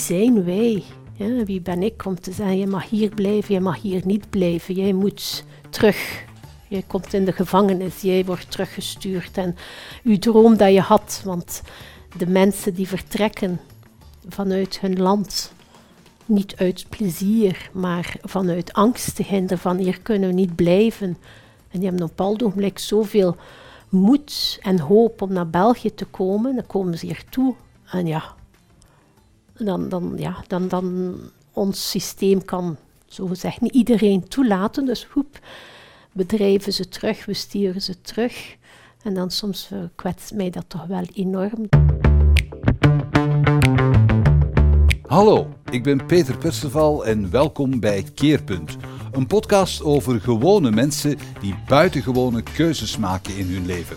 zijn wij? wie ben ik om te zeggen, je mag hier blijven, je mag hier niet blijven, jij moet terug. Jij komt in de gevangenis, jij wordt teruggestuurd. En uw droom dat je had, want de mensen die vertrekken vanuit hun land, niet uit plezier, maar vanuit angst te hinder van hier kunnen we niet blijven. En die hebben op bepaald ogenblik zoveel moed en hoop om naar België te komen, dan komen ze hier toe. En ja, dan, dan, ja, dan, dan ons systeem kan zogezegd niet iedereen toelaten. Dus hoep, we drijven ze terug, we sturen ze terug. En dan soms kwetst mij dat toch wel enorm. Hallo, ik ben Peter Perceval en welkom bij Keerpunt. Een podcast over gewone mensen die buitengewone keuzes maken in hun leven.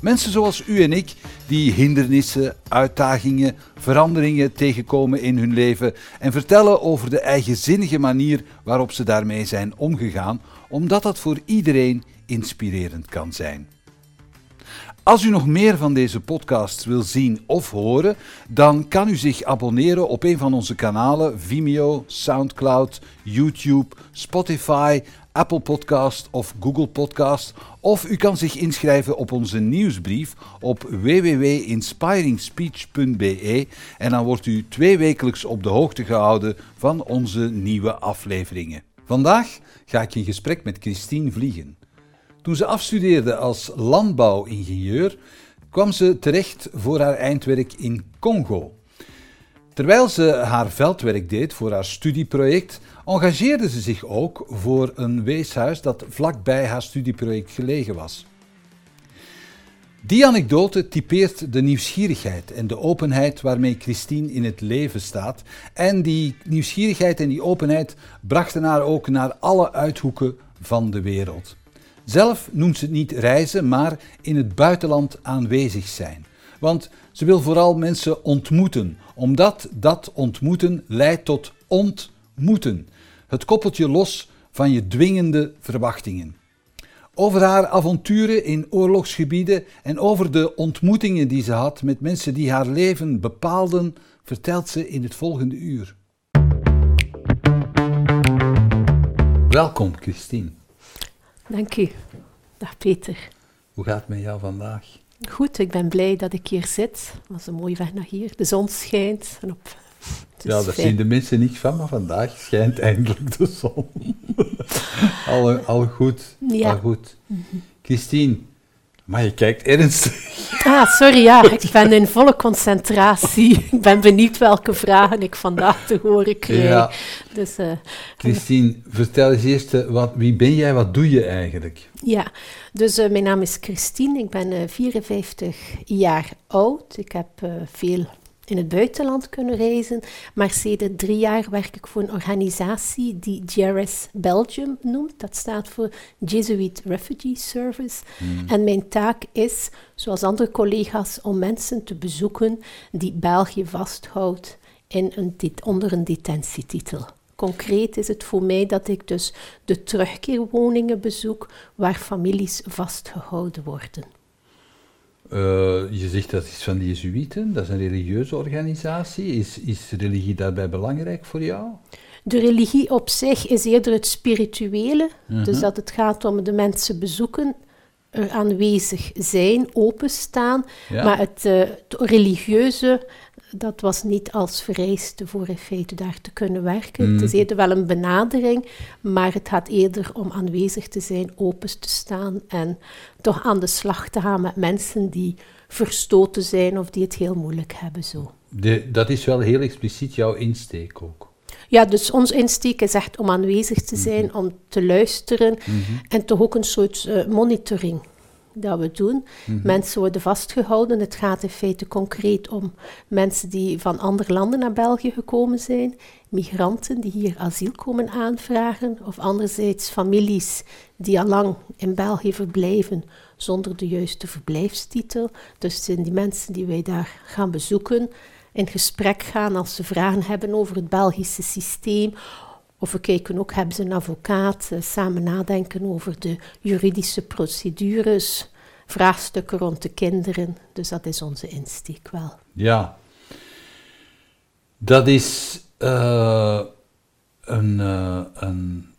Mensen zoals u en ik die hindernissen, uitdagingen, veranderingen tegenkomen in hun leven en vertellen over de eigenzinnige manier waarop ze daarmee zijn omgegaan, omdat dat voor iedereen inspirerend kan zijn. Als u nog meer van deze podcasts wil zien of horen, dan kan u zich abonneren op een van onze kanalen Vimeo, SoundCloud, YouTube, Spotify, Apple Podcast of Google Podcast. Of u kan zich inschrijven op onze nieuwsbrief op www.inspiringspeech.be en dan wordt u tweewekelijks op de hoogte gehouden van onze nieuwe afleveringen. Vandaag ga ik in gesprek met Christine Vliegen. Toen ze afstudeerde als landbouwingenieur, kwam ze terecht voor haar eindwerk in Congo. Terwijl ze haar veldwerk deed voor haar studieproject, engageerde ze zich ook voor een weeshuis dat vlakbij haar studieproject gelegen was. Die anekdote typeert de nieuwsgierigheid en de openheid waarmee Christine in het leven staat. En die nieuwsgierigheid en die openheid brachten haar ook naar alle uithoeken van de wereld. Zelf noemt ze het niet reizen, maar in het buitenland aanwezig zijn. Want ze wil vooral mensen ontmoeten, omdat dat ontmoeten leidt tot ontmoeten. Het koppeltje los van je dwingende verwachtingen. Over haar avonturen in oorlogsgebieden en over de ontmoetingen die ze had met mensen die haar leven bepaalden, vertelt ze in het volgende uur. Welkom, Christine. Dank u. Dag Peter. Hoe gaat het met jou vandaag? Goed, ik ben blij dat ik hier zit. Het was een mooie weg naar hier. De zon schijnt. En op, ja, daar zien de mensen niet van, maar vandaag schijnt eindelijk de zon. al, al goed. Ja. Al goed. Christine, maar je kijkt ernstig. Ah, sorry, ja. Ik ben in volle concentratie. Ik ben benieuwd welke vragen ik vandaag te horen krijg. Ja. Dus, uh, Christine, vertel eens eerst, eh, wat, wie ben jij, wat doe je eigenlijk? Ja, dus uh, mijn naam is Christine. Ik ben uh, 54 jaar oud. Ik heb veel in het buitenland kunnen reizen. Maar sinds drie jaar werk ik voor een organisatie die JRS Belgium noemt. Dat staat voor Jesuit Refugee Service. Hmm. En mijn taak is, zoals andere collega's, om mensen te bezoeken die België vasthoudt in een, onder een detentietitel. Concreet is het voor mij dat ik dus de terugkeerwoningen bezoek waar families vastgehouden worden. Uh, je zegt dat is van de Jezuïeten, dat is een religieuze organisatie. Is, is religie daarbij belangrijk voor jou? De religie op zich is eerder het spirituele, dus mhm. dat het gaat om de mensen bezoeken, er aanwezig zijn, openstaan. Maar het, uh, het religieuze dat was niet als vereiste voor in feite daar te kunnen werken. Het is mm. eerder wel een benadering, maar het gaat eerder om aanwezig te zijn, open te staan en toch aan de slag te gaan met mensen die verstoten zijn of die het heel moeilijk hebben. Zo. De, dat is wel heel expliciet jouw insteek ook. Ja, dus ons insteek is echt om aanwezig te zijn, mhm. om te luisteren mhm. en toch ook een soort uh, monitoring dat we doen. Mhm. Mensen worden vastgehouden. Het gaat in feite concreet om mensen die van andere landen naar België gekomen zijn, migranten die hier asiel komen aanvragen, of anderzijds families die al lang in België verblijven zonder de juiste verblijfstitel. Dus het zijn die mensen die wij daar gaan bezoeken, in gesprek gaan als ze vragen hebben over het Belgische systeem of we kijken ook, hebben ze een advocaat, uh, samen nadenken over de juridische procedures, vraagstukken rond de kinderen. Dus dat is onze insteek wel. Ja. Dat is uh, een, uh, een,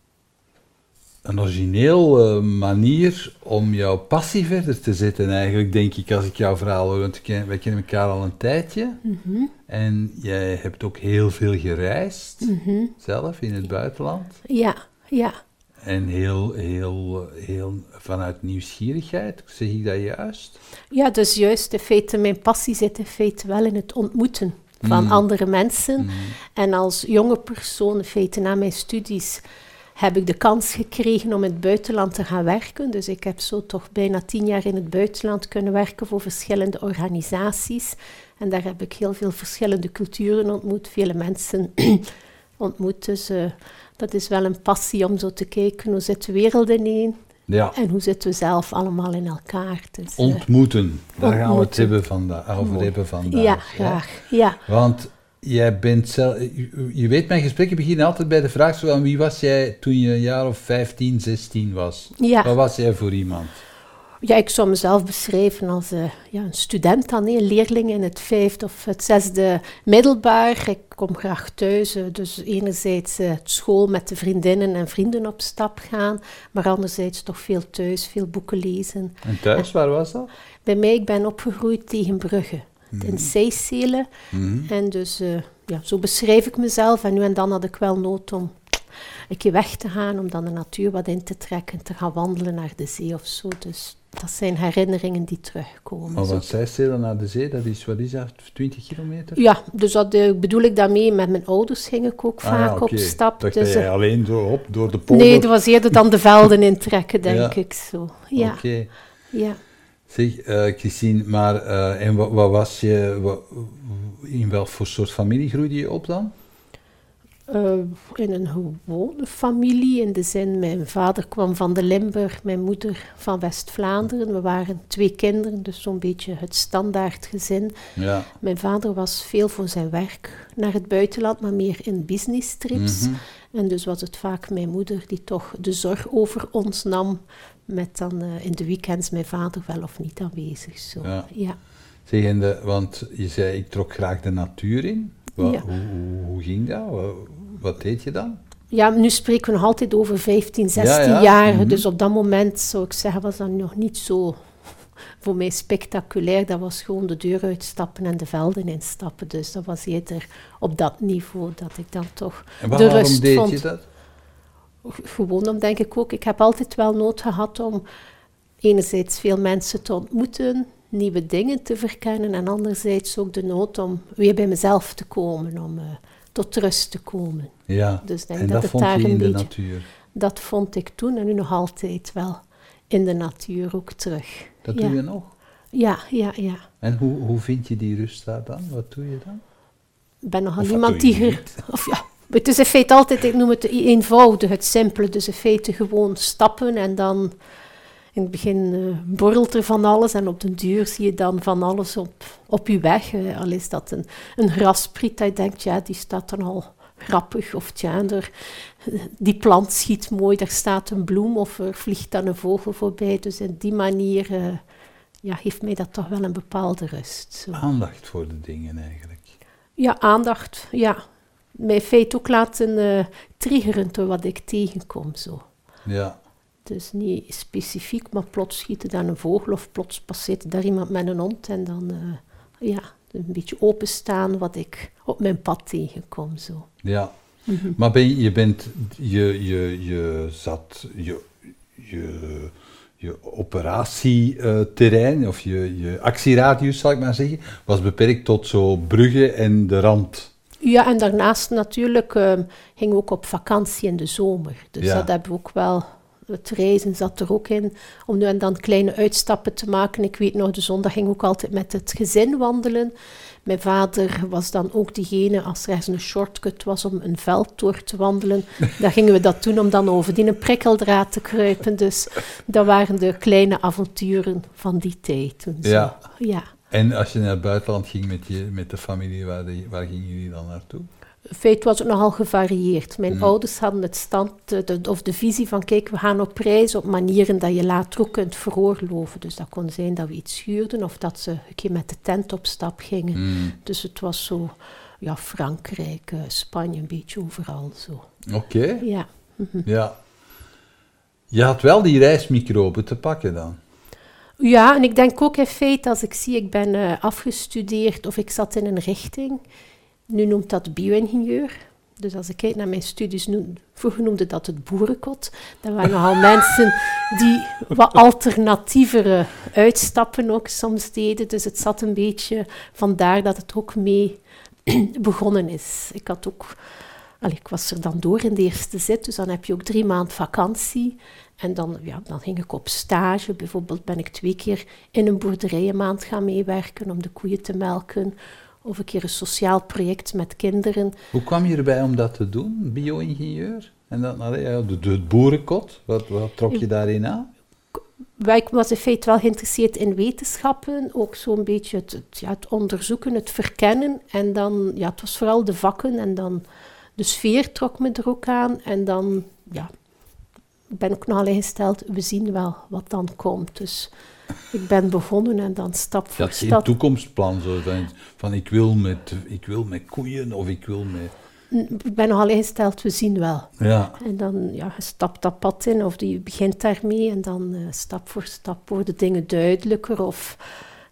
een origineel uh, manier om jouw passie verder te zetten, eigenlijk, denk ik, als ik jouw verhaal hoor. Want wij kennen elkaar al een tijdje. Mm -hmm. En jij hebt ook heel veel gereisd, mm -hmm. zelf, in het buitenland. Ja, ja. En heel, heel, heel vanuit nieuwsgierigheid, zeg ik dat juist? Ja, dus juist in feite, mijn passie zit in feite wel in het ontmoeten van Mm. andere mensen. Mm. En als jonge persoon, in feite na mijn studies, heb ik de kans gekregen om in het buitenland te gaan werken. Dus ik heb zo toch bijna tien jaar in het buitenland kunnen werken voor verschillende organisaties. En daar heb ik heel veel verschillende culturen ontmoet, vele mensen ontmoet. Dus uh, dat is wel een passie om zo te kijken, hoe zit de wereld ineen? Ja. En hoe zitten we zelf allemaal in elkaar? Dus, uh, Ontmoeten, daar gaan we het hebben vanda over hebben vandaag. ja, graag. Ja. Want jij bent zelf, je, weet, mijn gesprekken beginnen altijd bij de vraag zo van wie was jij toen je een jaar of 15, 16 was? Ja. Wat was jij voor iemand? Ja, ik zou mezelf beschrijven als uh, ja, een student dan, een leerling in het vijfde of het zesde middelbaar. Ik kom graag thuis, uh, dus enerzijds uh, school met de vriendinnen en vrienden op stap gaan, maar anderzijds toch veel thuis, veel boeken lezen. En thuis, waar was dat? Bij mij, ik ben opgegroeid tegen Brugge, Mhm. in. Mm. En dus, uh, ja, zo beschrijf ik mezelf. En nu en dan had ik wel nood om een keer weg te gaan, om dan de natuur wat in te trekken, te gaan wandelen naar de zee of zo. Dus dat zijn herinneringen die terugkomen. Maar van Zeistelen naar de zee, dat is, wat is dat, 20 kilometer? Ja, dus dat uh, bedoel ik daarmee. Met mijn ouders ging ik ook Ah, vaak ja, op stap. Dacht Dus, dat jij uh, alleen zo op, door de polder? nee, dat was eerder dan de velden intrekken, denk Ja. ik zo. Ja, Oké. ja. Zeg, eh, Christine, maar eh, en wat, wat was je, wat, in welk voor soort familie groeide je op dan? Uh, in een gewone familie, in de zin, mijn vader kwam van de Limburg, mijn moeder van West-Vlaanderen. We waren twee kinderen, dus zo'n beetje het standaard gezin. Ja. Mijn vader was veel voor zijn werk naar het buitenland, maar meer in business trips. Mhm. En dus was het vaak mijn moeder die toch de zorg over ons nam, met dan uh, in de weekends mijn vader wel of niet aanwezig. Zo. Ja. Ja. Zeg, en de, want je zei, ik trok graag de natuur in. Wat, Ja. hoe, hoe, hoe ging dat? Wat, wat deed je dan? Ja, nu spreken we nog altijd over 15, 16 Ja, ja. jaar. Mhm. Dus op dat moment zou ik zeggen, was dat nog niet zo voor mij spectaculair. Dat was gewoon de deur uitstappen en de velden instappen. Dus dat was eerder op dat niveau dat ik dan toch En de waarom rust deed vond. je dat? Gewoon om, denk ik ook, ik heb altijd wel nood gehad om enerzijds veel mensen te ontmoeten, nieuwe dingen te verkennen en anderzijds ook de nood om weer bij mezelf te komen, om uh, tot rust te komen. Ja, Dus denk en dat vond daar je in de natuur. Dat vond ik toen en nu nog altijd wel in de natuur ook terug. Dat ja. doe je nog? Ja, ja, ja. En hoe, hoe vind je die rust daar dan? Wat doe je dan? Ik ben nogal Of iemand die... Of ja, het is in feite altijd, ik noem het eenvoudig, het simpele. Dus in feite gewoon stappen en dan... In het begin eh, borrelt er van alles en op den duur zie je dan van alles op, op je weg. Eh, al is dat een, een graspriet dat je denkt, ja, die staat dan al grappig. Of tja, er, die plant schiet mooi, daar staat een bloem of er vliegt dan een vogel voorbij. Dus in die manier eh, ja, geeft mij dat toch wel een bepaalde rust. Zo. Aandacht voor de dingen eigenlijk. Ja, aandacht, ja. Mij in feite ook laten eh triggeren door wat ik tegenkom. Zo. Ja, Dus niet specifiek, maar plots schiet er dan een vogel of plots passeert daar iemand met een hond en dan eh, ja, een beetje openstaan wat ik op mijn pad tegenkom. Zo. ja. Mhm. Maar ben je, je bent, je, je, je zat, je, je, je operatieterrein, of je, je actieradius zal ik maar zeggen, was beperkt tot zo Brugge en de rand. Ja, en daarnaast natuurlijk eh, gingen we ook op vakantie in de zomer. Dus Ja. dat hebben we ook wel. Het reizen zat er ook in, om nu en dan kleine uitstappen te maken. Ik weet nog, de zondag ging ook altijd met het gezin wandelen. Mijn vader was dan ook diegene, als er ergens een shortcut was om een veld door te wandelen, dan gingen we dat doen om dan over die een prikkeldraad te kruipen. Dus dat waren de kleine avonturen van die tijd toen. zo. Ja. En als je naar het buitenland ging met, je, met de familie, waar, de- waar gingen jullie dan naartoe? In feite was het nogal gevarieerd. Mijn Mm. ouders hadden het stand, eh, de, of de visie van, kijk, we gaan op reis op manieren dat je later ook kunt veroorloven. Dus dat kon zijn dat we iets schuurden of dat ze een keer met de tent op stap gingen. Mm. Dus het was zo ja, Frankrijk, eh, Spanje, een beetje overal zo. Oké. Ja. Ja. Je had wel die reismicroben te pakken dan. Ja, en ik denk ook in feite, als ik zie, ik ben eh, afgestudeerd of ik zat in een richting, nu noemt dat bio-ingenieur. Dus als ik kijk naar mijn studies, vroeger noemde dat het boerenkot. Dat waren nogal mensen die wat alternatievere uitstappen ook soms deden. Dus het zat een beetje vandaar dat het ook mee begonnen is. Ik had ook... Allee, ik was er dan door in de eerste zit, dus dan heb je ook drie maanden vakantie. En dan, ja, dan ging ik op stage. Bijvoorbeeld ben ik twee keer in een boerderij een maand gaan meewerken om de koeien te melken. Of een keer een sociaal project met kinderen. Hoe kwam je erbij om dat te doen, bio-ingenieur? En dan, de, de, het boerenkot, wat, wat trok je daarin aan? Ik was in feite wel geïnteresseerd in wetenschappen, ook zo'n beetje het, het, ja, het onderzoeken, het verkennen. En dan, ja, het was vooral de vakken en dan de sfeer trok me er ook aan. En dan, ja, ik ben ook nogal ingesteld, we zien wel wat dan komt. Dus ik ben begonnen en dan stap voor had geen stap. toekomstplan, zo van, van ik, wil met, ik wil met koeien of ik wil met... Ik ben nogal ingesteld, we zien wel. Ja, En dan ja, je stapt dat pad in of je begint daarmee en dan eh, stap voor stap worden dingen duidelijker of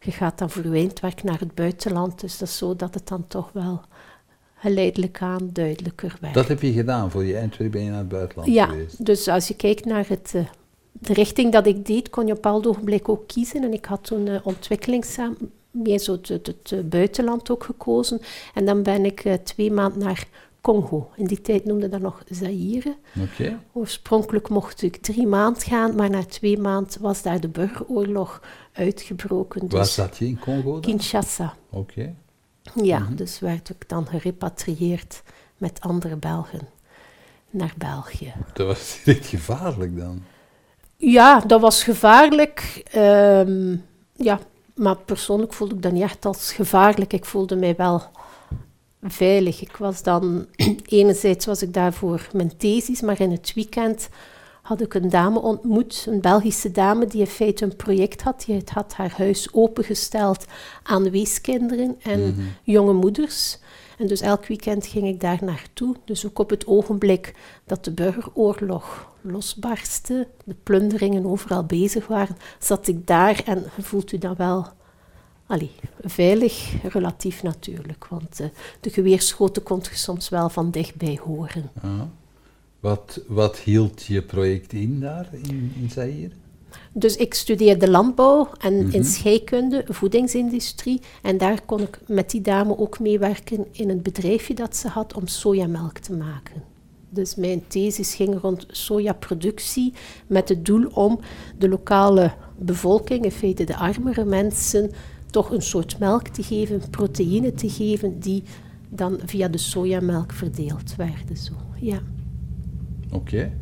je gaat dan voor eindwerk naar het buitenland. Dus dat is zo dat het dan toch wel geleidelijk aan duidelijker werd. dat heb je gedaan. Voor je eindwerk ben je naar het buitenland ja, geweest. dus als je kijkt naar het, eh, de richting dat ik deed, kon je op een bepaald ogenblik ook kiezen. En ik had toen uh, meer zo het, het, het, eh, buitenland ook gekozen. En dan ben ik twee maanden naar Congo. In die tijd noemde dat nog Zaire. Oké. Oorspronkelijk mocht ik drie maanden gaan, maar na twee maanden was daar de burgeroorlog uitgebroken. Waar Dus zat je in Congo dan? Kinshasa. Oké. Ja, Mhm. dus werd ik dan gerepatrieerd met andere Belgen naar België. Dat was direct gevaarlijk dan. Ja, dat was gevaarlijk. ehm, ja, maar persoonlijk voelde ik dat niet echt als gevaarlijk. Ik voelde mij wel veilig. Ik was dan, enerzijds was ik daar voor mijn thesis, maar in het weekend had ik een dame ontmoet, een Belgische dame, die in feite een project had. Die had haar huis opengesteld aan weeskinderen en Mhm. jonge moeders. En dus elk weekend ging ik daar naartoe. Dus ook op het ogenblik dat de burgeroorlog losbarstte, de plunderingen overal bezig waren, zat ik daar en voelt u dan wel allee, veilig, relatief natuurlijk. Want eh, de geweerschoten kon je soms wel van dichtbij horen. Ja. Wat, wat hield je project in daar, in, in Zaire? Dus ik studeerde landbouw en Mhm. in scheikunde, voedingsindustrie. En daar kon ik met die dame ook meewerken in een bedrijfje dat ze had om sojamelk te maken. Dus mijn thesis ging rond sojaproductie met het doel om de lokale bevolking, in feite de armere mensen, toch een soort melk te geven, proteïne te geven, die dan via de sojamelk verdeeld werden. Zo. Ja. Oké.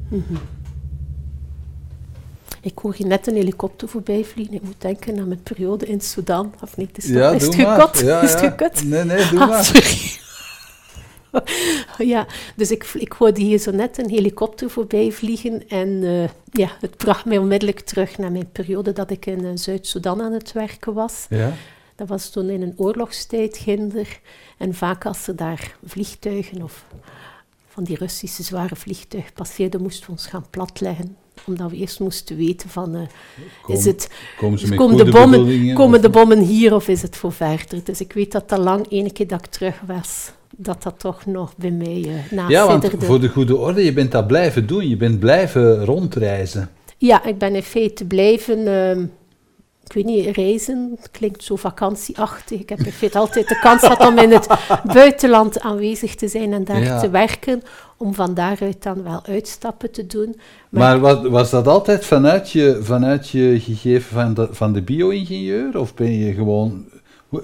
Ik hoor je net een helikopter voorbij vliegen. Ik moet denken aan mijn periode in Sudan. Of niet? Is, Ja, is het gekut? Ja, is het ja. Nee, nee, doe Ah, maar. sorry. ja, dus ik, ik hoorde hier zo net een helikopter voorbij vliegen. En eh, ja, het bracht mij onmiddellijk terug naar mijn periode dat ik in eh, Zuid-Soedan aan het werken was. Ja? Dat was toen in een oorlogstijd, ginder. En vaak als er daar vliegtuigen of van die Russische zware vliegtuigen passeerden, moesten we ons gaan platleggen. Omdat we eerst moesten weten van, eh, Kom- is het, komen ze met komen, de bommen, komen de bommen hier of is het voor verder? Dus ik weet dat dat lang, ene keer dat ik terug was, dat dat toch nog bij mij uh, Ja, want voor de goede orde, je bent dat blijven doen. Je bent blijven rondreizen. Ja, ik ben in feite blijven, ehm, ik weet niet, reizen. Het klinkt zo vakantieachtig. Ik heb in feite altijd de kans gehad om in het buitenland aanwezig te zijn en daar Ja. te werken. Om van daaruit dan wel uitstappen te doen. Maar was dat altijd vanuit je, vanuit je gegeven van de, van de bio-ingenieur? Of ben je gewoon...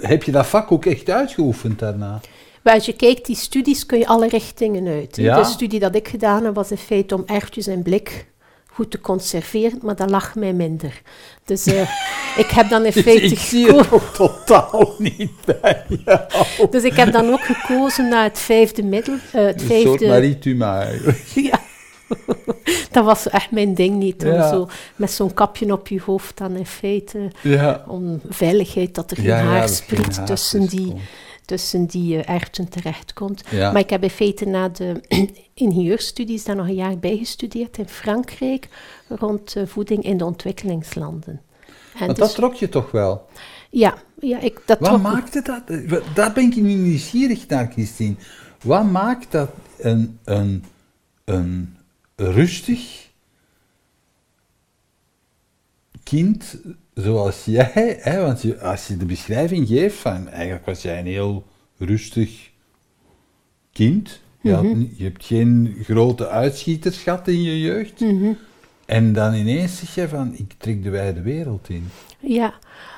Heb je dat vak ook echt uitgeoefend daarna? Maar als je kijkt, die studies kun je alle richtingen uit. Ja. De studie dat ik gedaan heb, was in feite om erwtjes en blik goed te conserveren, maar dat lag mij minder. Dus eh, ik heb dan in feite ik zie het ook totaal niet bij jou. Dus ik heb dan ook gekozen naar het vijfde middel. eh, het Een soort vijfde, Marie ja. dat was echt mijn ding niet. Om Ja. zo met zo'n kapje op je hoofd dan in feite, Ja. om veiligheid, dat er geen Ja, ja, haar spriet tussen, die, komt. tussen die uh, erften terechtkomt. Ja. Maar ik heb in feite na de ingenieurstudies daar nog een jaar bij gestudeerd in Frankrijk rond uh, voeding in de ontwikkelingslanden. Want dat trok je toch wel? Ja, ja ik, dat Wat maakte dat? Daar ben ik nu nieuwsgierig naar, Christine. Wat maakt dat een, een, een rustig kind zoals jij, hè, want je, als je de beschrijving geeft van eigenlijk was jij een heel rustig kind, je, had, Mhm. je hebt geen grote uitschieters gehad in je jeugd, Mhm. En dan ineens zeg je van ik trek de wijde wereld in. Ja,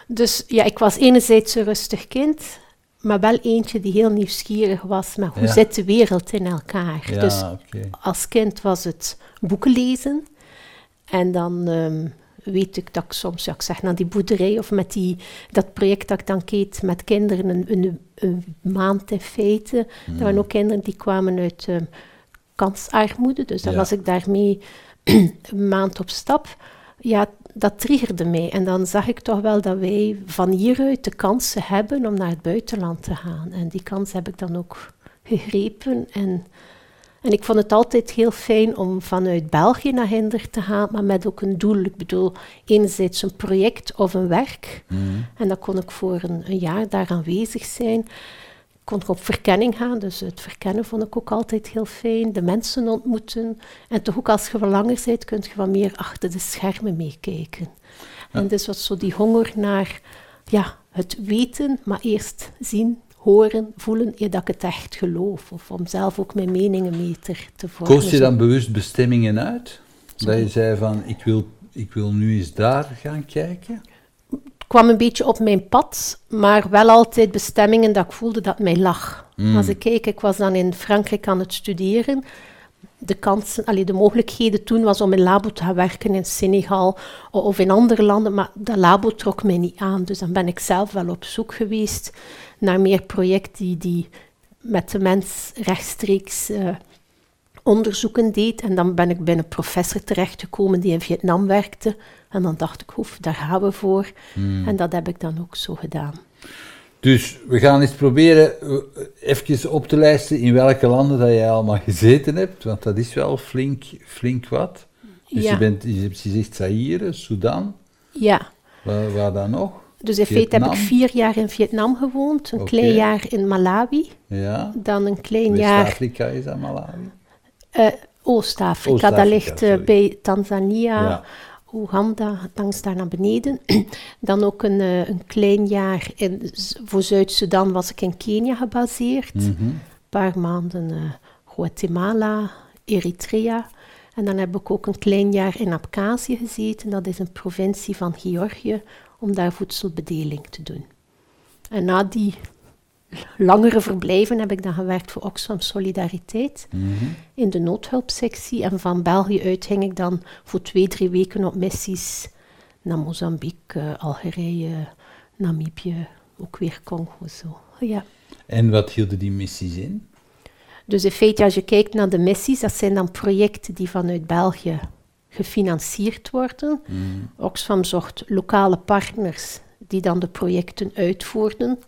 dus ja, ik was enerzijds een rustig kind, maar wel eentje die heel nieuwsgierig was. Maar hoe Ja. zit de wereld in elkaar? Ja, Dus als kind was het boeken lezen. En dan ehm, weet ik dat ik soms, ja, ik zeg naar die boerderij of met die, dat project dat ik dan keet met kinderen, een, een, een maand in feite. Er waren ook kinderen die kwamen uit ehm, kansarmoede, dus dan Ja. was ik daarmee een maand op stap. Ja, dat triggerde mij. En dan zag ik toch wel dat wij van hieruit de kansen hebben om naar het buitenland te gaan. En die kans heb ik dan ook gegrepen. En, en ik vond het altijd heel fijn om vanuit België naar Hinder te gaan, maar met ook een doel. Ik bedoel, enerzijds een project of een werk. Mhm. En dan kon ik voor een, een jaar daar aanwezig zijn. Kon ik op verkenning gaan, dus het verkennen vond ik ook altijd heel fijn. De mensen ontmoeten. En toch ook als je wat langer bent, kun je wat meer achter de schermen meekijken. En dus was zo die honger naar ja, het weten, maar eerst zien, horen, voelen, eer dat ik het echt geloof. Of om zelf ook mijn meningen mee te, te vormen. Koos je dan bewust bestemmingen uit? Dat je zei van ik wil, ik wil nu eens daar gaan kijken? Kwam een beetje op mijn pad, maar wel altijd bestemmingen dat ik voelde dat mij lag. Mm. Als ik kijk, ik was dan in Frankrijk aan het studeren. De kansen, allee, de mogelijkheden toen was om in labo te gaan werken in Senegal of in andere landen, maar dat labo trok mij niet aan. Dus dan ben ik zelf wel op zoek geweest naar meer projecten die, die met de mens rechtstreeks eh, onderzoeken deed. En dan ben ik bij een professor terechtgekomen die in Vietnam werkte. En dan dacht ik, hoef, daar gaan we voor. En dat heb ik dan ook zo gedaan. Dus we gaan eens proberen eh, even op te lijsten in welke landen dat jij allemaal gezeten hebt, want dat is wel flink, flink wat. Dus Ja. je, bent, je gezegd Zaire, Sudan, Ja, waar, waar dan nog? dus in feite heb ik vier jaar in Vietnam gewoond, een klein jaar in Malawi, Ja, dan een klein jaar West-Afrika is dat Malawi? Eh, Oost-Afrika. Dat ligt eh, sorry. bij Tanzania, Ja. Oeganda, langs daar naar beneden. dan ook een, eh, een klein jaar in, voor Zuid-Sudan was ik in Kenia gebaseerd. Mhm. Een paar maanden eh, Guatemala, Eritrea. En dan heb ik ook een klein jaar in Abkhazie gezeten. Dat is een provincie van Georgië, om daar voedselbedeling te doen. En na die langere verblijven heb ik dan gewerkt voor Oxfam Solidariteit Mhm. in de noodhulpsectie. En van België uit ging ik dan voor twee, drie weken op missies naar Mozambique, eh, Algerije, Namibië, ook weer Congo. Zo. Ja. En wat hielden die missies in? Dus in feite, als je kijkt naar de missies, dat zijn dan projecten die vanuit België gefinancierd worden. Oxfam zocht lokale partners die dan de projecten uitvoerden.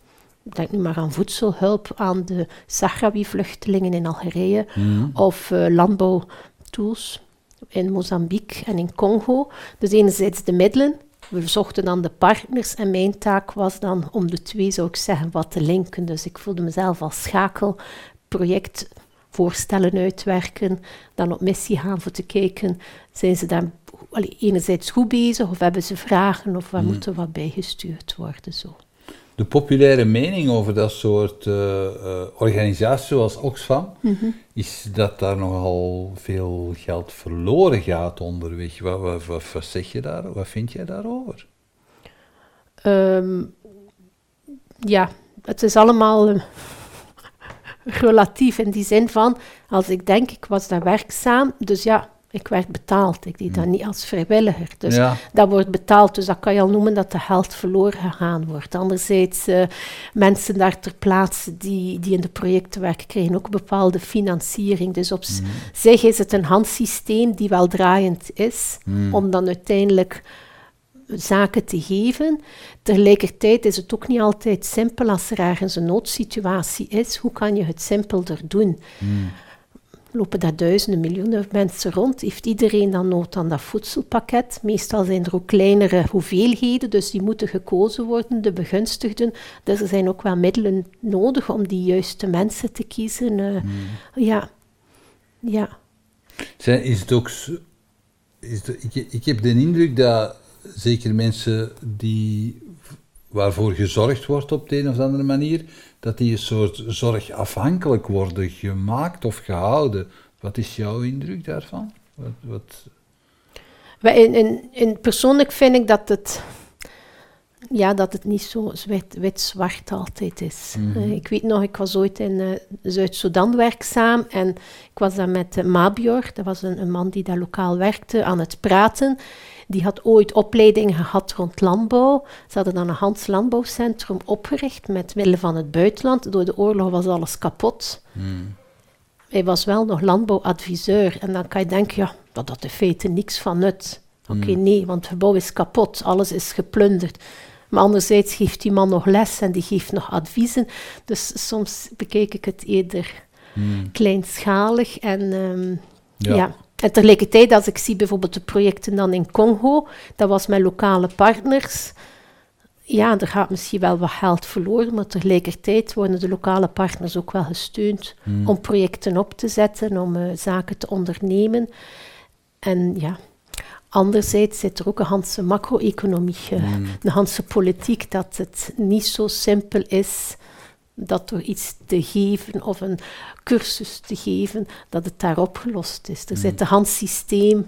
Denk nu maar aan voedselhulp aan de Sahrawi-vluchtelingen in Algerije of eh, landbouwtools in Mozambique en in Congo. Dus enerzijds de middelen, we zochten dan de partners en mijn taak was dan om de twee, zou ik zeggen, wat te linken. Dus ik voelde mezelf als schakel, project voorstellen uitwerken, dan op missie gaan voor te kijken, zijn ze daar allee, enerzijds goed bezig of hebben ze vragen of waar moet er wat bijgestuurd worden. Zo. De populaire mening over dat soort eh, eh, organisaties zoals Oxfam is dat daar nogal veel geld verloren gaat onderweg. Wat, wat, wat, wat zeg je daar? Wat vind jij daarover? Ehm, ja, het is allemaal eh, relatief in die zin van, als ik denk, ik was daar werkzaam, dus ja, ik werd betaald. Ik deed dat niet als vrijwilliger. Dus Ja. dat wordt betaald, dus dat kan je al noemen dat de geld verloren gegaan wordt. Anderzijds, eh, mensen daar ter plaatse die, die in de projecten werken, krijgen ook bepaalde financiering. Dus op zich is het een handsysteem die wel draaiend is, om dan uiteindelijk zaken te geven. Tegelijkertijd is het ook niet altijd simpel als er ergens een noodsituatie is. Hoe kan je het simpelder doen? Hmm. Lopen daar duizenden, miljoenen mensen rond? Heeft iedereen dan nood aan dat voedselpakket? Meestal zijn er ook kleinere hoeveelheden, dus die moeten gekozen worden, de begunstigden. Dus er zijn ook wel middelen nodig om die juiste mensen te kiezen. Uh, Ja, ja. Zijn, is het ook is ik, ik heb de indruk dat zeker mensen die, waarvoor gezorgd wordt op de een of andere manier, dat die een soort zorgafhankelijk worden gemaakt of gehouden. Wat is jouw indruk daarvan? Wat, wat... In, in, in persoonlijk vind ik dat het ja, dat het niet zo wit-zwart altijd is. Mhm. Eh, ik weet nog, ik was ooit in uh, Zuid-Soedan werkzaam en ik was daar met uh, Mabior, dat was een, een, man die daar lokaal werkte, aan het praten. Die had ooit opleiding gehad rond landbouw. Ze hadden dan een Hans Landbouwcentrum opgericht met middelen van het buitenland. Door de oorlog was alles kapot. Mhm. Hij was wel nog landbouwadviseur. En dan kan je denken, ja, dat had in feite niks van nut. Oké, mhm. nee, want het gebouw is kapot, alles is geplunderd. Maar anderzijds geeft die man nog les en die geeft nog adviezen. Dus soms bekijk ik het eerder hmm. kleinschalig. En um, ja. ja. En tegelijkertijd, als ik zie bijvoorbeeld de projecten dan in Congo, dat was met lokale partners. Ja, er gaat misschien wel wat geld verloren, maar tegelijkertijd worden de lokale partners ook wel gesteund hmm. om projecten op te zetten, om uh, zaken te ondernemen. En ja, Anderzijds zit er ook een handse macro-economie, mm. een handse politiek, dat het niet zo simpel is dat door iets te geven of een cursus te geven, dat het daar opgelost is. Er mm. zit een hans systeem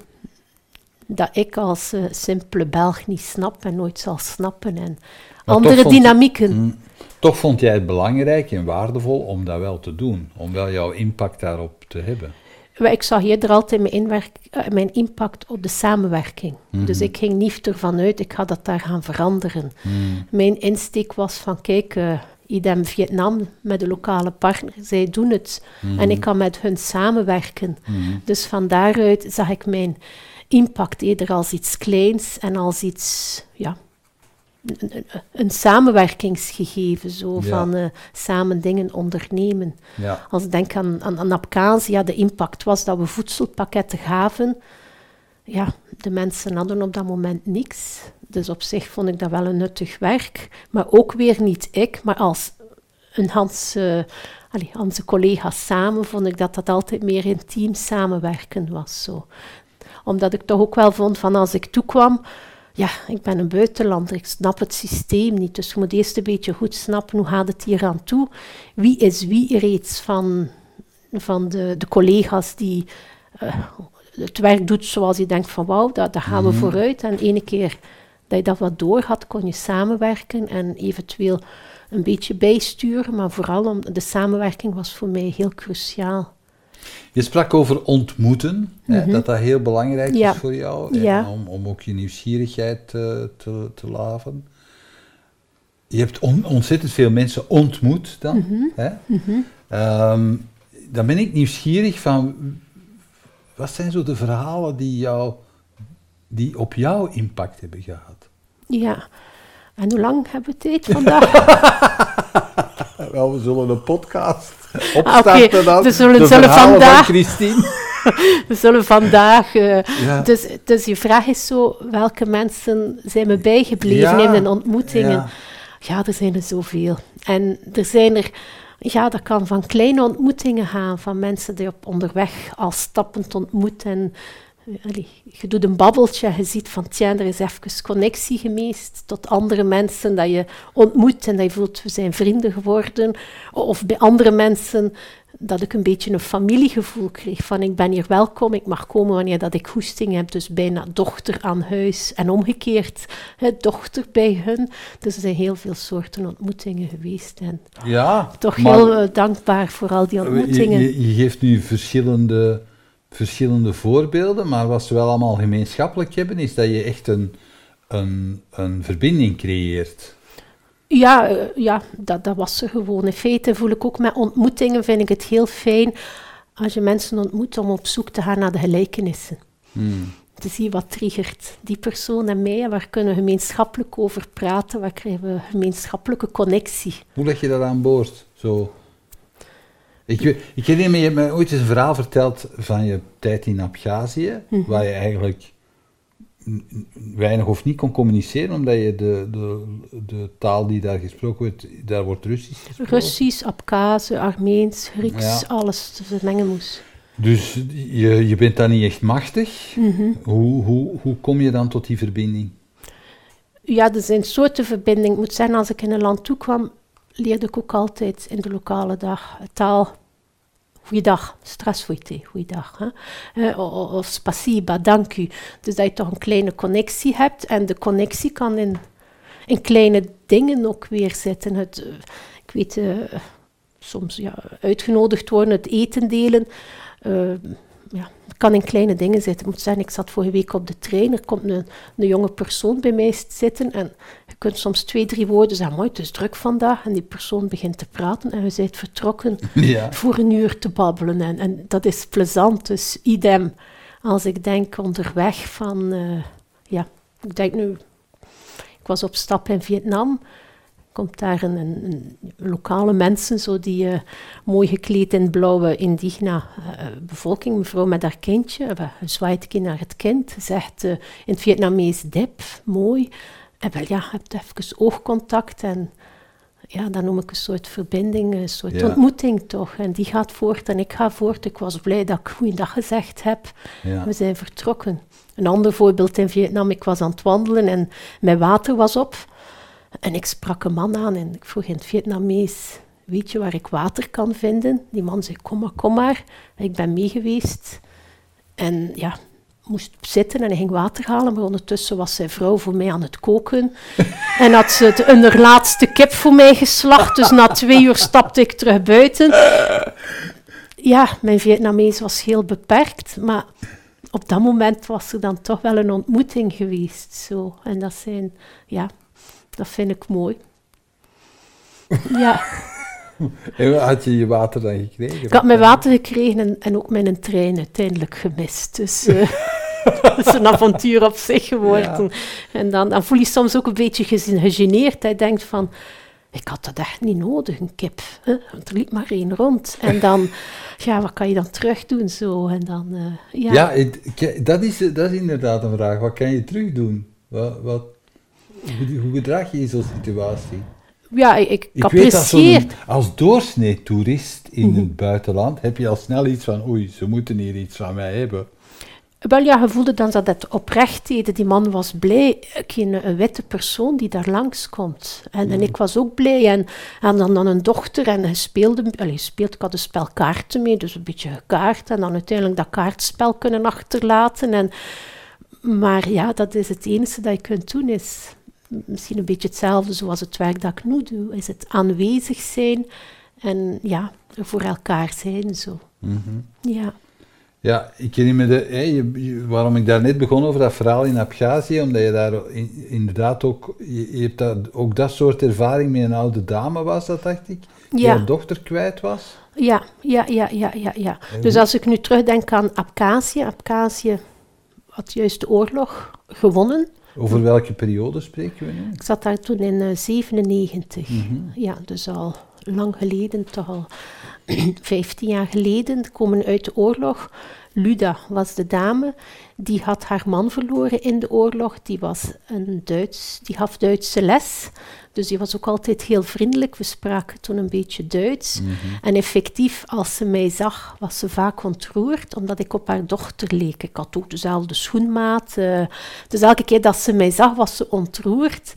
dat ik als uh, simpele Belg niet snap en nooit zal snappen. En andere dynamieken. Mm, toch vond jij het belangrijk en waardevol om dat wel te doen, om wel jouw impact daarop te hebben. Ik zag eerder altijd mijn, inwerk, uh, mijn impact op de samenwerking. Mhm. Dus ik ging niet ervan uit, ik ga dat daar gaan veranderen. Mhm. Mijn insteek was van, kijk, uh, idem Vietnam met de lokale partner, zij doen het. Mhm. En ik kan met hun samenwerken. Dus van daaruit zag ik mijn impact eerder als iets kleins en als iets, ja, een, samenwerkingsgegeven, zo van uh, samen dingen ondernemen. Ja. Als ik denk aan, aan, aan ja, de impact was dat we voedselpakketten gaven. Ja, de mensen hadden op dat moment niks. Dus op zich vond ik dat wel een nuttig werk. Maar ook weer niet ik, maar als een Hans, uh, allee, onze collega's samen, vond ik dat dat altijd meer intiem samenwerken was. Zo. Omdat ik toch ook wel vond van als ik toekwam ja, ik ben een buitenlander, ik snap het systeem niet. Dus je moet eerst een beetje goed snappen hoe gaat het hier aan toe. Wie is wie reeds van, van de, de collega's die uh, het werk doet zoals je denkt van wauw, daar, daar gaan we mhm. vooruit. En ene keer dat je dat wat door had, kon je samenwerken en eventueel een beetje bijsturen. Maar vooral om, de samenwerking was voor mij heel cruciaal. Je sprak over ontmoeten, hè, mhm. dat dat heel belangrijk is voor jou, ja. om, om ook je nieuwsgierigheid te, te, te laven. Je hebt ontzettend veel mensen ontmoet dan. Mhm. Hè? Mhm. Ehm, dan ben ik nieuwsgierig van, wat zijn zo de verhalen die, jou, die op jou impact hebben gehad? Ja, en hoe lang hebben we tijd vandaag? Wel, we zullen een podcast opstarten dan. We zullen, de zullen vandaag... Christine. we zullen vandaag... Uh, dus, dus je vraag is zo, welke mensen zijn me bijgebleven in de ontmoetingen? Ja. ja, er zijn er zoveel. En er zijn er... Ja, dat kan van kleine ontmoetingen gaan, van mensen die op onderweg al stappend ontmoeten. En je doet een babbeltje, je ziet van, tja, er is even connectie geweest tot andere mensen dat je ontmoet en dat je voelt, we zijn vrienden geworden. Of bij andere mensen dat ik een beetje een familiegevoel kreeg van, ik ben hier welkom, ik mag komen wanneer dat ik goesting heb, dus bijna dochter aan huis en omgekeerd, hè, dochter bij hun. Dus er zijn heel veel soorten ontmoetingen geweest en ja, toch heel eh, dankbaar voor al die ontmoetingen. je, je geeft nu verschillende verschillende voorbeelden, maar wat ze wel allemaal gemeenschappelijk hebben, is dat je echt een, een, een verbinding creëert. Ja, eh, ja dat, dat was er gewoon. In feite voel ik ook met ontmoetingen, vind ik het heel fijn als je mensen ontmoet om op zoek te gaan naar de gelijkenissen. Hmm. te zien wat triggert die persoon en mij. Waar kunnen we gemeenschappelijk over praten? Waar krijgen we gemeenschappelijke connectie? Hoe leg je dat aan boord? Zo. Ik, ik herinner me, je hebt me ooit eens een verhaal verteld van je tijd in Abhazie, Mhm. waar je eigenlijk weinig of niet kon communiceren, omdat je de, de, de taal die daar gesproken wordt, daar wordt Russisch gesproken. Russisch, Abkhaze, Armeens, Grieks, Ja. alles te vermengen moest. Dus je, je bent daar niet echt machtig. Mhm. Hoe, hoe, hoe kom je dan tot die verbinding? Ja, er zijn soorten verbinding. Ik moet zeggen, als ik in een land toekwam, leerde ik ook altijd in de lokale dag taal. Goeiedag, strasvojte, goeiedag. Hè? Eh, o- o- of spasiba, dank u. Dus dat je toch een kleine connectie hebt. En de connectie kan in, in kleine dingen ook weer zitten. Het, eh, ik weet, eh, soms ja, uitgenodigd worden, het eten delen. Eh, ja, het kan in kleine dingen zitten. Ik moet zeggen, ik zat vorige week op de trein. Er komt een, een jonge persoon bij mij zitten. En je kunt soms twee, drie woorden zeggen. Mooi, het is druk vandaag. En die persoon begint te praten. En we zijn vertrokken Ja. voor een uur te babbelen. En, en dat is plezant. Dus idem. Als ik denk onderweg van... eh, ja, ik denk nu... Ik was op stap in Vietnam. Komt daar een, een, lokale mensen, zo die eh, mooi gekleed in blauwe indigena eh, bevolking, mevrouw met haar kindje, eh, zwaait een keer naar het kind, zegt in het Vietnamees dip, mooi. En wel ja, hebt even oogcontact en ja, dan noem ik een soort verbinding, een soort Ja. ontmoeting toch. En die gaat voort en ik ga voort. Ik was blij dat ik goeiedag gezegd heb. Ja. We zijn vertrokken. Een ander voorbeeld in Vietnam, ik was aan het wandelen en mijn water was op. En ik sprak een man aan en ik vroeg in het Vietnamees, weet je waar ik water kan vinden? Die man zei, kom maar, kom maar. En ik ben mee geweest. En ja, moest zitten en hij ging water halen, maar ondertussen was zijn vrouw voor mij aan het koken. en had ze het, een laatste kip voor mij geslacht, dus na twee uur stapte ik terug buiten. Ja, mijn Vietnamees was heel beperkt, maar op dat moment was er dan toch wel een ontmoeting geweest. Zo. En dat zijn, ja, dat vind ik mooi. Ja, En had je je water dan gekregen? ik had mijn water gekregen en, en ook mijn trein uiteindelijk gemist. Dus eh, dat is een avontuur op zich geworden. En dan, dan voel je soms ook een beetje gegeneerd. Hij denkt van, ik had dat echt niet nodig, een kip. Hè? Want er liep maar één rond. En dan, ja, wat kan je dan terug doen zo? En dan, eh, ja. Ja, dat, is, dat is inderdaad een vraag. Wat kan je terug doen? Wat, wat, hoe, hoe gedraag je in zo'n situatie? Ja, ik, ik Ik weet dat zo'n- apprecieer. als doorsnee toerist in Mhm. het buitenland heb je al snel iets van, oei, ze moeten hier iets van mij hebben. Wel ja, je voelde dan dat het oprecht deed. Die man was blij. Geen een witte persoon die daar langskomt. En, en ik was ook blij. En, en dan, dan een dochter. En hij speelde, speelde, ik had een spel kaarten mee, dus een beetje gekaart. En dan uiteindelijk dat kaartspel kunnen achterlaten. En, maar ja, dat is het enige dat je kunt doen. Is misschien een beetje hetzelfde zoals het werk dat ik nu doe. Is het aanwezig zijn en ja, voor elkaar zijn. Zo. Ja. Ja, ik herinner me de, waarom ik daar net begon over dat verhaal in Abhazie, omdat je daar in- inderdaad ook, je, je hebt dat, ook dat soort ervaring met een oude dame was, dat dacht ik, die Ja. haar dochter kwijt was. Ja, ja, ja, ja, ja, ja. En Dus als ik nu terugdenk aan Abkhazie, Abkhazie had juist de oorlog gewonnen. Over welke periode spreken we nu? Ik zat daar toen in eh, 97. Mhm. Ja, dus al lang geleden, toch al 15 jaar geleden, komen uit de oorlog. Luda was de dame, die had haar man verloren in de oorlog. Die was een Duits, die gaf Duitse les. Dus die was ook altijd heel vriendelijk. We spraken toen een beetje Duits. En effectief, als ze mij zag, was ze vaak ontroerd, omdat ik op haar dochter leek. Ik had ook dezelfde schoenmaat. eh, dus elke keer dat ze mij zag, was ze ontroerd.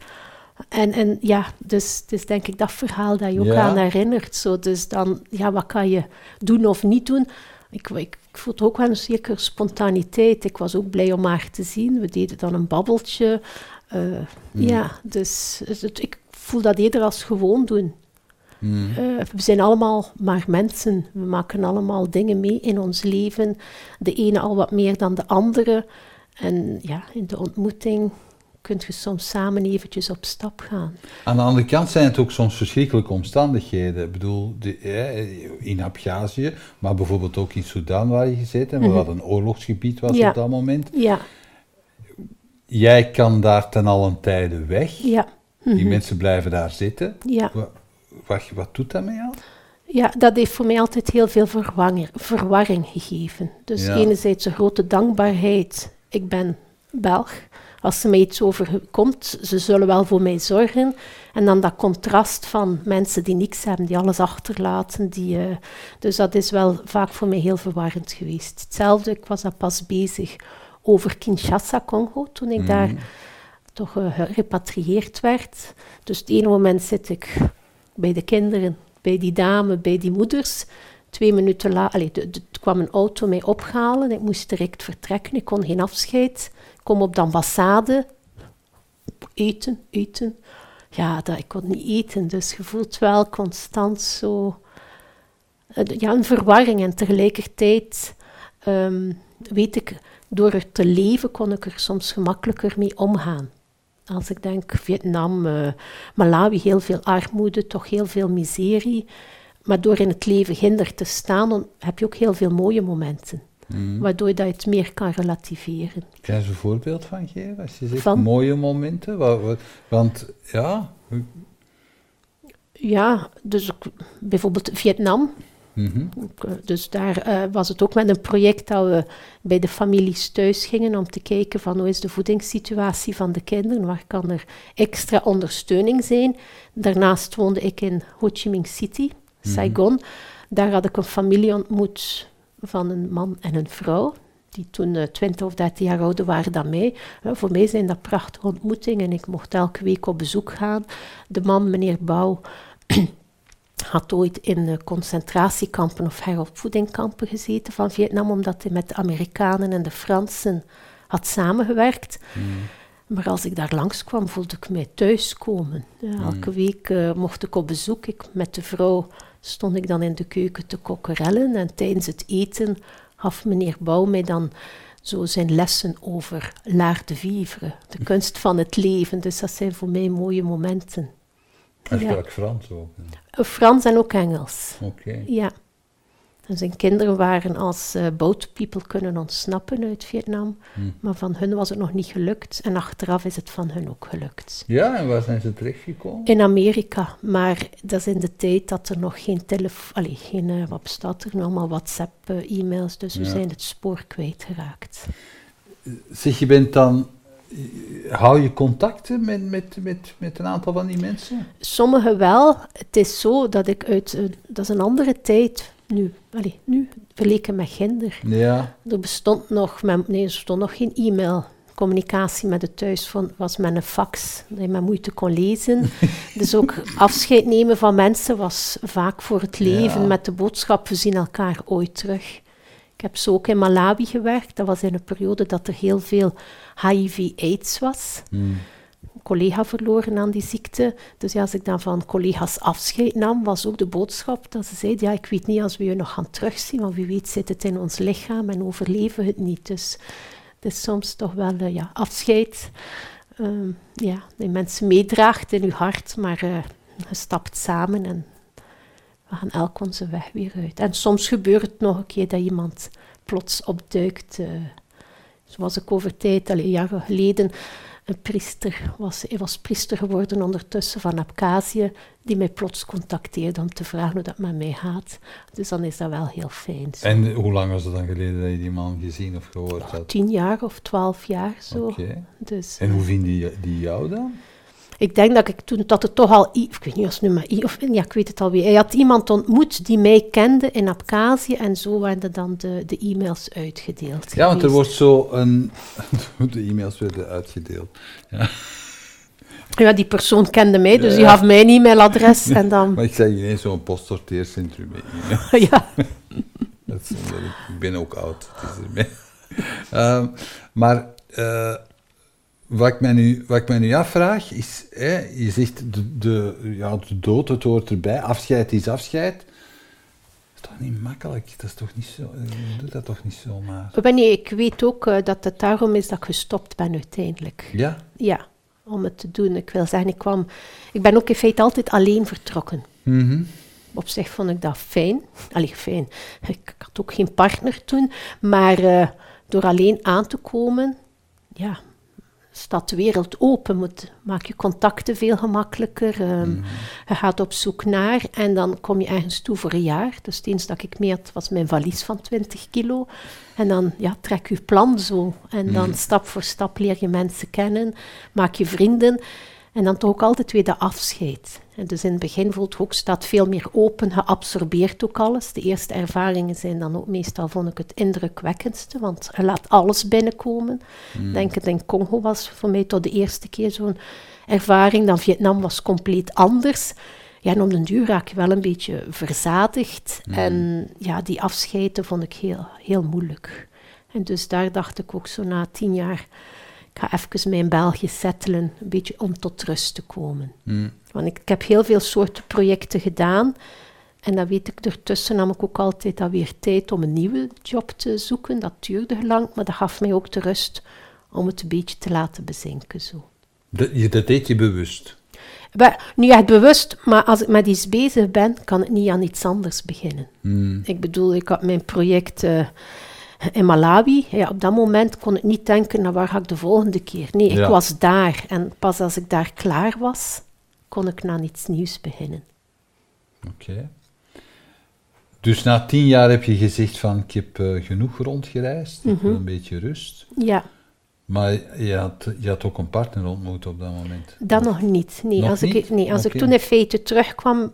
En, en ja, dus, dus denk ik dat verhaal dat je ook Ja. aan herinnert. Zo. Dus dan, ja, wat kan je doen of niet doen? Ik, ik, ik voelde ook wel een zekere spontaniteit. Ik was ook blij om haar te zien. We deden dan een babbeltje. Eh, Ja, dus dus het, ik voel dat eerder als gewoon doen. Hmm. Eh, we zijn allemaal maar mensen. We maken allemaal dingen mee in ons leven. De ene al wat meer dan de andere. En ja, in de ontmoeting kun je soms samen eventjes op stap gaan. Aan de andere kant zijn het ook soms verschrikkelijke omstandigheden. Ik bedoel, de, hè, in Abhazie, maar bijvoorbeeld ook in Sudan waar je gezeten hebt, Mhm. wat een oorlogsgebied was Ja. op dat moment. Ja, jij kan daar ten allen tijde weg. Ja. Die Mhm. mensen blijven daar zitten. Ja. Wa- Wat, wat doet dat met jou? ja, dat heeft voor mij altijd heel veel verwarring, verwarring gegeven. Dus Ja. enerzijds een grote dankbaarheid. Ik ben Belg. Als er mij iets overkomt, ze zullen wel voor mij zorgen. En dan dat contrast van mensen die niks hebben, die alles achterlaten. Die, eh, dus dat is wel vaak voor mij heel verwarrend geweest. Hetzelfde, ik was daar pas bezig over Kinshasa, Congo, toen ik daar toch eh, gerepatrieerd werd. Dus het ene moment zit ik bij de kinderen, bij die dame, bij die moeders. Twee minuten later kwam een auto mij ophalen. Ik moest direct vertrekken. Ik kon geen afscheid. Kom op de ambassade. Eten, eten. Ja, dat, ik kon niet eten. Dus je voelt wel constant zo... eh, Ja, een verwarring. En tegelijkertijd ehm, weet ik, door er te leven kon ik er soms gemakkelijker mee omgaan. Als ik denk Vietnam, eh, Malawi, heel veel armoede, toch heel veel miserie. Maar door in het leven hinder te staan, heb je ook heel veel mooie momenten. Waardoor dat je het meer kan relativeren. Kan je eens een voorbeeld van geven? Als je zegt Van? mooie momenten. Wa- wa- Want ja. Ja, dus bijvoorbeeld Vietnam. mhm. Eh, Dus daar eh, was het ook met een project dat we bij de families thuis gingen om te kijken van hoe is de voedingssituatie van de kinderen, waar kan er extra ondersteuning zijn. Daarnaast woonde ik in Ho Chi Minh City, Saigon. Daar had ik een familie ontmoet van een man en een vrouw, die toen eh, 20 of 30 jaar ouder waren dan mij. Eh, voor mij zijn dat prachtige ontmoetingen en ik mocht elke week op bezoek gaan. De man, meneer Bouw, had ooit in eh, concentratiekampen of heropvoedingkampen gezeten van Vietnam, omdat hij met de Amerikanen en de Fransen had samengewerkt. Maar als ik daar langskwam, voelde ik mij thuiskomen. Ja, elke week mocht ik op bezoek. Ik, met de vrouw stond ik dan in de keuken te kokkerellen. En tijdens het eten gaf meneer Bouw mij dan zo zijn lessen over l'art de vivre, de kunst van het leven. Dus dat zijn voor mij mooie momenten. Hij Ja. sprak Frans ook. Frans en ook Engels. Oké. Ja. En zijn kinderen waren als eh people kunnen ontsnappen uit Vietnam. Maar van hun was het nog niet gelukt. En achteraf is het van hun ook gelukt. Ja, en waar zijn ze terechtgekomen? In Amerika, maar dat is in de tijd dat er nog geen telefoon, allee, geen, eh, wat bestaat er maar WhatsApp-e-mails, dus we zijn het spoor kwijtgeraakt. Zeg, je bent dan... Hou je contacten met, met, met, met een aantal van die mensen? Sommigen wel. Het is zo dat ik uit, eh, dat is een andere tijd nu, nu verleken met ginder. Ja. Er bestond nog, men- nee, er stond nog geen e-mail. Communicatie met het thuis was met een fax, dat je met moeite kon lezen. dus ook afscheid nemen van mensen was vaak voor het leven Ja. met de boodschap, we zien elkaar ooit terug. Ik heb zo ook in Malawi gewerkt. Dat was in een periode dat er heel veel HIV-AIDS was. Hmm. Collega verloren aan die ziekte. Dus ja, als ik dan van collega's afscheid nam, was ook de boodschap dat ze zeiden, ja, ik weet niet als we je nog gaan terugzien, want wie weet zit het in ons lichaam en overleven het niet. Dus het is soms toch wel eh, ja, afscheid. Ehm, ja, die mensen meedraagt in uw hart, maar eh, je stapt samen en we gaan elk onze weg weer uit. En soms gebeurt het nog een keer dat iemand plots opduikt. eh, zoals ik over tijd, allee, jaren geleden, een priester was, hij was priester geworden ondertussen van Abkhazie, die mij plots contacteerde om te vragen hoe dat met mij gaat. Dus dan is dat wel heel fijn. Zo. En hoe lang was het dan geleden dat je die man gezien of gehoord had? Tien jaar of twaalf jaar zo. Oké. Dus, En hoe vinden die, die jou dan? Ik denk dat ik toen dat het toch al, ik weet niet of het nu maar i, of ja, ik weet het alweer. Hij had iemand ontmoet die mij kende in Abkhazie en zo werden dan de, de e-mails uitgedeeld. Ja, want er wordt zo een... De e-mails werden uitgedeeld. Ja, die persoon kende mij, dus Ja. die gaf mijn e-mailadres en dan, Maar ik zeg ineens zo'n postsorteercentrum ja. Dat is ik, ben ook oud. Het is ermee. Ehm, maar eh, wat, ik mij nu, wat ik mij nu afvraag is, hè, je zegt de, de, ja, de dood, het hoort erbij, afscheid is afscheid. Dat is toch niet makkelijk? Dat is toch niet zo, je doet dat toch niet zomaar? Maar nee, ik weet ook eh, dat het daarom is dat ik gestopt ben uiteindelijk. Ja? Ja, om het te doen. Ik wil zeggen, ik kwam... Ik ben ook in feite altijd alleen vertrokken. Mhm. Op zich vond ik dat fijn. Allee, fijn. Ik had ook geen partner toen. Maar eh, door alleen aan te komen, ja, staat de wereld open, moet, maak je contacten veel gemakkelijker. Mhm. Je gaat op zoek naar en dan kom je ergens toe voor een jaar. Dus het eens dat ik mee had, was mijn valies van 20 kilo. En dan ja, trek je plan zo. En dan Mhm. stap voor stap leer je mensen kennen, maak je vrienden. En dan toch ook altijd weer de afscheid. En dus in het begin voelt staat veel meer open, je absorbeert ook alles. De eerste ervaringen zijn dan ook meestal, vond ik het indrukwekkendste, want je laat alles binnenkomen. Ik denk het in Congo was voor mij tot de eerste keer zo'n ervaring. Dan Vietnam was compleet anders. Ja, en om den duur raak je wel een beetje verzadigd. En ja, die afscheiden vond ik heel, heel moeilijk. En dus daar dacht ik ook zo na tien jaar, ik ga even mij in België settelen, een beetje om tot rust te komen. Mhm. Want ik, ik heb heel veel soorten projecten gedaan. En dan weet ik, ertussen nam ik ook altijd dan weer tijd om een nieuwe job te zoeken. Dat duurde lang, maar dat gaf mij ook de rust om het een beetje te laten bezinken. Zo. Dat, je- dat deed je bewust. Wel, niet echt bewust, maar als ik met iets bezig ben, kan ik niet aan iets anders beginnen. Mhm. Ik bedoel, ik had mijn project in Malawi. Ja, op dat moment kon ik niet denken, naar waar ga ik de volgende keer? Nee, ik Ja. was daar. En pas als ik daar klaar was, kon ik aan iets nieuws beginnen. Oké. Dus na tien jaar heb je gezegd van ik heb eh, genoeg rondgereisd, ik wil een beetje rust. Ja, Maar je had, je had ook een partner ontmoet op dat moment. dat nog niet. Nee, Nog als, Ik, nee, als ik toen in feite terugkwam,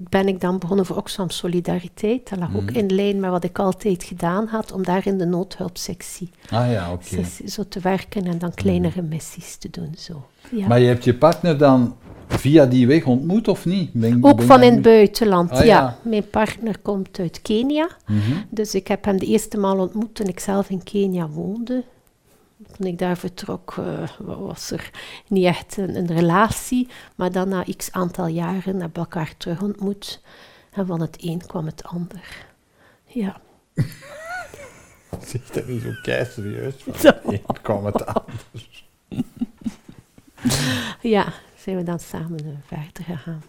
ben ik dan begonnen voor Oxfam Solidariteit. Dat lag ook Mhm. in lijn met wat ik altijd gedaan had, om daar in de noodhulpsectie Ah ja, zo te werken en dan kleinere missies te doen. Zo. Ja. Maar je hebt je partner dan via die weg ontmoet of niet? Ben- Ook ben van in het buitenland, Ah, ja. ja. Mijn partner komt uit Kenia. Mhm. Dus ik heb hem de eerste maal ontmoet toen ik zelf in Kenia woonde. Toen ik daar vertrok, eh, was er niet echt een, een relatie. Maar dan na x aantal jaren hebben we elkaar terug ontmoet. En van het een kwam het ander. Ja. Zeg dat niet zo kei serieus. Zo. Ik kwam het aan. ja, zijn we dan samen verder gegaan.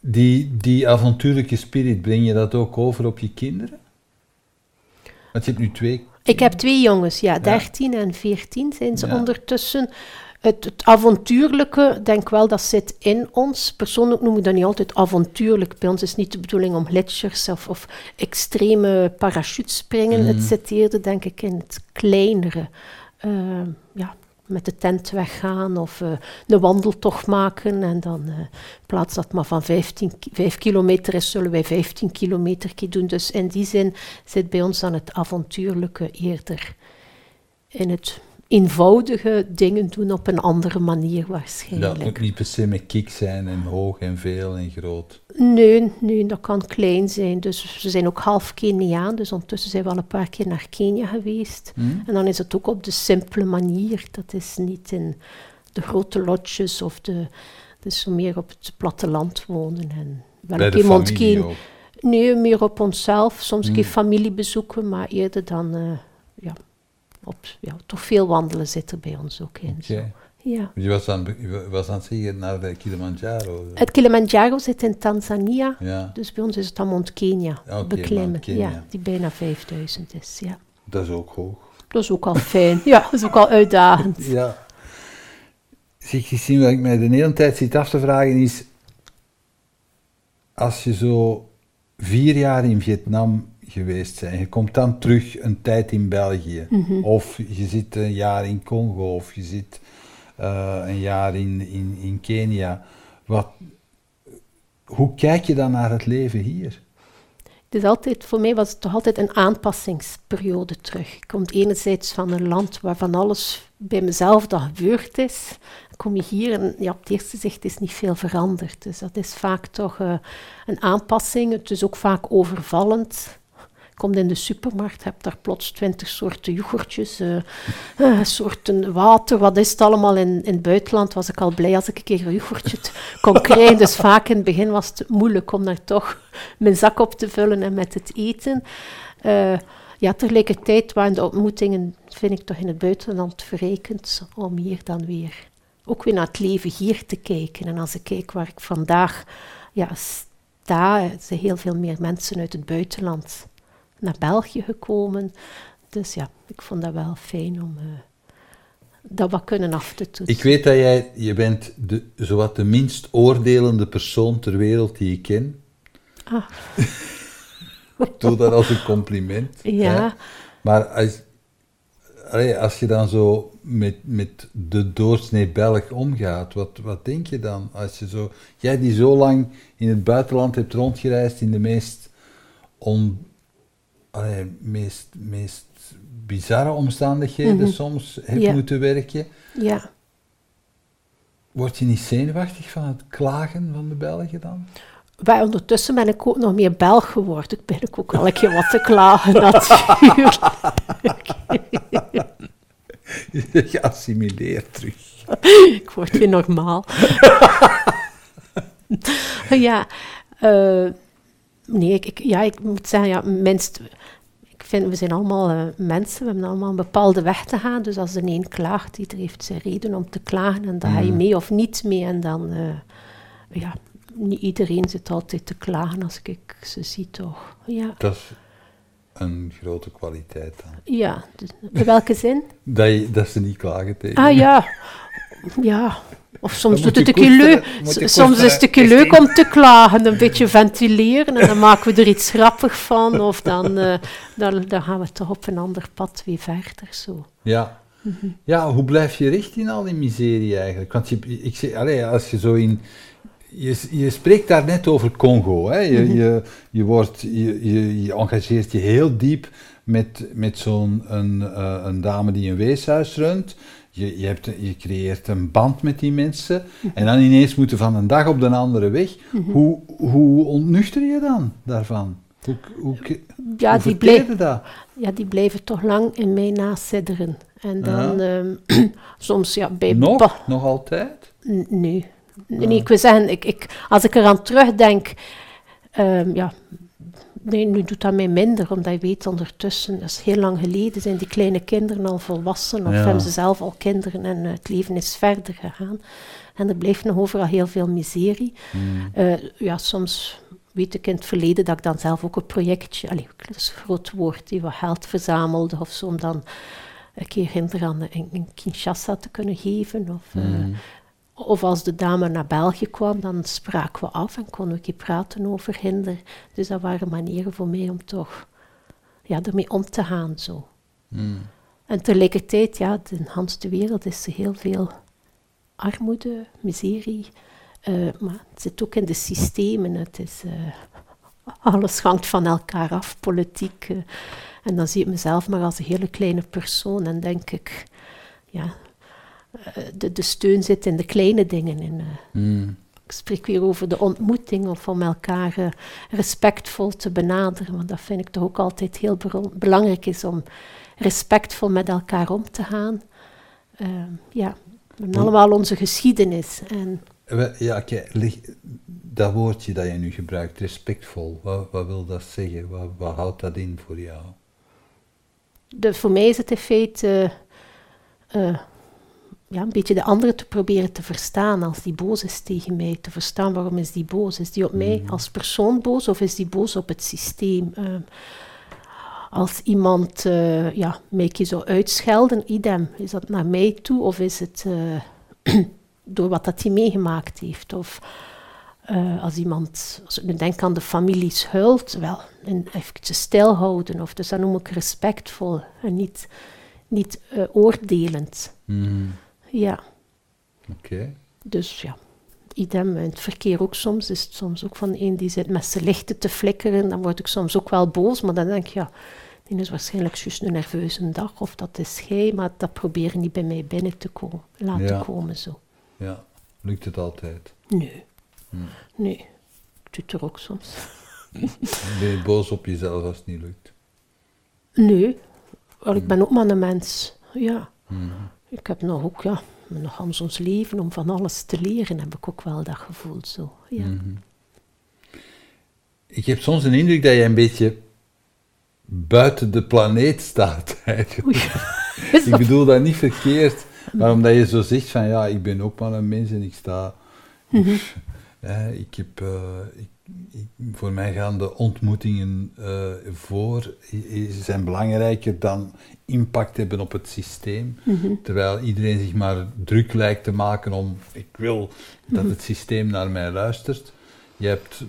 Die, die avontuurlijke spirit, breng je dat ook over op je kinderen? Want je hebt nu twee. Ik heb twee jongens, ja, 13 en 14 zijn ze ondertussen. Het, het avontuurlijke, denk wel, dat zit in ons. Persoonlijk noem ik dat niet altijd avontuurlijk. Bij ons is niet de bedoeling om gletsjers of, of extreme parachutespringen. Mhm. Het zit eerder, denk ik, in het kleinere. Eh, ja, met de tent weggaan of eh, een wandeltocht maken. En dan, eh, in plaats dat maar van 15, ki- 5 kilometer is, zullen wij 15 kilometer doen. Dus in die zin zit bij ons dan het avontuurlijke eerder in het eenvoudige dingen doen op een andere manier Dat waarschijnlijk. moet niet per se met kick zijn en hoog en veel en groot. Nee, nee, dat kan klein zijn. Dus ze zijn ook half Keniaan, dus ondertussen zijn we al een paar keer naar Kenia geweest. Hm? En dan is het ook op de simpele manier. Dat is niet in de grote lotjes of de... Dus zo meer op het platteland wonen. En wel Bij ook. Nee, meer op onszelf. Soms een keer familie bezoeken, maar eerder dan... eh, ja, op, ja, toch veel wandelen zit er bij ons ook in. Zo. Ja. Je was aan, je was aan het zeggen naar de Kilimanjaro. Het Kilimanjaro zit in Tanzania. Ja, Dus bij ons is het dan Mont Kenia Oké, beklimmen. Mount. Ja, die bijna 5000 is. Ja. dat is ook hoog. Dat is ook al fijn. Ja, dat is ook al uitdagend. Ja. Zeg, gezien wat ik mij de hele tijd zit af te vragen is, als je zo vier jaar in Vietnam geweest bent, je komt dan terug een tijd in België, Mhm. of je zit een jaar in Congo, of je zit eh, een jaar in, in, in Kenia, wat, hoe kijk je dan naar het leven hier? Het is altijd, voor mij was het toch altijd een aanpassingsperiode terug. Ik kom enerzijds van een land waar van alles bij mezelf dat gebeurd is. Dan kom je hier en ja, op het eerste zicht is niet veel veranderd. Dus dat is vaak toch eh, een aanpassing. Het is ook vaak overvallend. Komt in de supermarkt, hebt daar plots twintig soorten yoghurtjes, eh, eh, soorten water. Wat is het allemaal? In, in het buitenland was ik al blij als ik een keer een yoghurtje kon krijgen. Dus vaak in het begin was het moeilijk om daar toch mijn zak op te vullen en met het eten. Eh, ja, tegelijkertijd waren de ontmoetingen, vind ik toch in het buitenland verrijkend, om hier dan weer, ook weer naar het leven hier te kijken. En als ik kijk waar ik vandaag ja, sta, zijn heel veel meer mensen uit het buitenland naar België gekomen. Dus ja, ik vond dat wel fijn om, eh, dat wat kunnen af te toetsen. Ik weet dat jij, je bent de, zowat de minst oordelende persoon ter wereld die ik ken. Ah. ik doe dat als een compliment. Ja. Hè? Maar als, als je dan zo met, met de doorsnee Belg omgaat, wat, wat denk je dan? Als je zo, jij die zo lang in het buitenland hebt rondgereisd in de meest, on, allee, meest, meest bizarre omstandigheden Mhm. soms hebt Ja. moeten werken. Ja. Word je niet zenuwachtig van het klagen van de Belgen dan? Maar ondertussen ben ik ook nog meer Belg geworden. Ik ben ook wel een keer wat te klagen, natuurlijk. Geassimileerd terug. ik word weer normaal. ja, eh, nee, ik, ik- ja, ik moet zeggen, ja, minst, ik vind, we zijn allemaal eh, mensen, we hebben allemaal een bepaalde weg te gaan. Dus als de een klaagt, ieder heeft zijn reden om te klagen en dan ga je Mhm. mee of niet mee. En dan, eh, ja, niet iedereen zit altijd te klagen als ik ze zie, toch. Ja, Dat is een grote kwaliteit dan. ja. Dus, in welke zin? Dat, je, dat ze niet klagen tegen Ah ja, ja. Of soms doet het een keer leuk. Soms is het een keer leuk om te klagen, een beetje ventileren en dan maken we er iets grappig van. Of dan, eh, dan, dan gaan we toch op een ander pad weer verder. Zo. Ja. ja, hoe blijf je recht in al die miserie eigenlijk? Want je, ik zeg, allee, als je zo in... Je, je spreekt daar net over Congo. Hè? Je, je, je, wordt, je, je, je engageert je heel diep met, met zo'n een, eh, een dame die een weeshuis runt. Je, je, hebt, je creëert een band met die mensen. En dan ineens moeten van een dag op de andere weg. Hoe, hoe ontnuchter je dan daarvan? Hoe, hoe, Ja, hoe die bleef, dat? ja, die blijven toch lang in mij nasidderen. En dan ehm, soms ja, bij Nog? Nog altijd? N- Nee. Nee, nee, ik wil zeggen, ik, ik, als ik eraan terugdenk, ehm, ja, nee, nu doet dat mij minder, omdat je weet ondertussen, dat is heel lang geleden, zijn die kleine kinderen al volwassen, of Ja. hebben ze zelf al kinderen en eh, het leven is verder gegaan. En er blijft nog overal heel veel miserie. Hmm. Eh, ja, soms weet ik in het verleden dat ik dan zelf ook een projectje, allee, dat is een groot woord, die wat geld verzamelde of zo, om dan een keer hinder aan in, in Kinshasa te kunnen geven. Of, eh, Hmm. Of als de dame naar België kwam, dan spraken we af en konden we praten over hinder. Dus dat waren manieren voor mij om toch ja, ermee om te gaan. Zo. Hmm. En tegelijkertijd, ja, in Hans de wereld is er heel veel armoede, miserie. eh, maar het zit ook in de systemen. Het is, eh, alles hangt van elkaar af, politiek. eh. en dan zie ik mezelf maar als een hele kleine persoon. En denk ik, ja, de, de steun zit in de kleine dingen. In, eh, Hmm. ik spreek weer over de ontmoeting of om elkaar eh, respectvol te benaderen. Want dat vind ik toch ook altijd heel belangrijk is om respectvol met elkaar om te gaan. Eh, ja, we hebben allemaal onze geschiedenis. En Ja, dat woordje dat je nu gebruikt, respectvol, wat, wat wil dat zeggen? Wat, wat houdt dat in voor jou? de, voor mij is het in feite eh, ja, een beetje de andere te proberen te verstaan als die boos is tegen mij. Te verstaan waarom is die boos. Is die op mij als persoon boos of is die boos op het systeem? Eh, als iemand eh, ja, mij zou uitschelden, idem, is dat naar mij toe of is het eh, door wat dat hij meegemaakt heeft? Of eh, als iemand, als ik nu denk aan de families huilt, wel, en even stilhouden. Of, dus dat noem ik respectvol en niet, niet oordelend. Hmm. Ja, Oké. dus ja, idem. In het verkeer ook soms is het soms ook van een die zit met zijn lichten te flikkeren. Dan word ik soms ook wel boos, maar dan denk ik, ja, die is waarschijnlijk juist een nerveuze dag. Of dat is gij, maar dat proberen niet bij mij binnen te komen, laten Ja. komen zo. Ja, lukt het altijd? Nee, Hmm. nee. Ik doe het er ook soms. Ben je boos op jezelf als het niet lukt? Nee, ik ben ook maar een mens. Ja, Hmm. Ik heb nog ook, ja, nog aan ons leven om van alles te leren, heb ik ook wel dat gevoel zo. Ja. Mhm. Ik heb soms een indruk dat je een beetje buiten de planeet staat. Oei, Ik bedoel dat niet verkeerd, maar omdat je zo zegt van ja, ik ben ook maar een mens en ik sta. Mhm. Eh, ik, heb, eh, ik, voor mij gaan de ontmoetingen uh, voor zijn belangrijker dan impact hebben op het systeem. Mhm. Terwijl iedereen zich maar druk lijkt te maken om, ik wil dat mhm. het systeem naar mij luistert. Je hebt,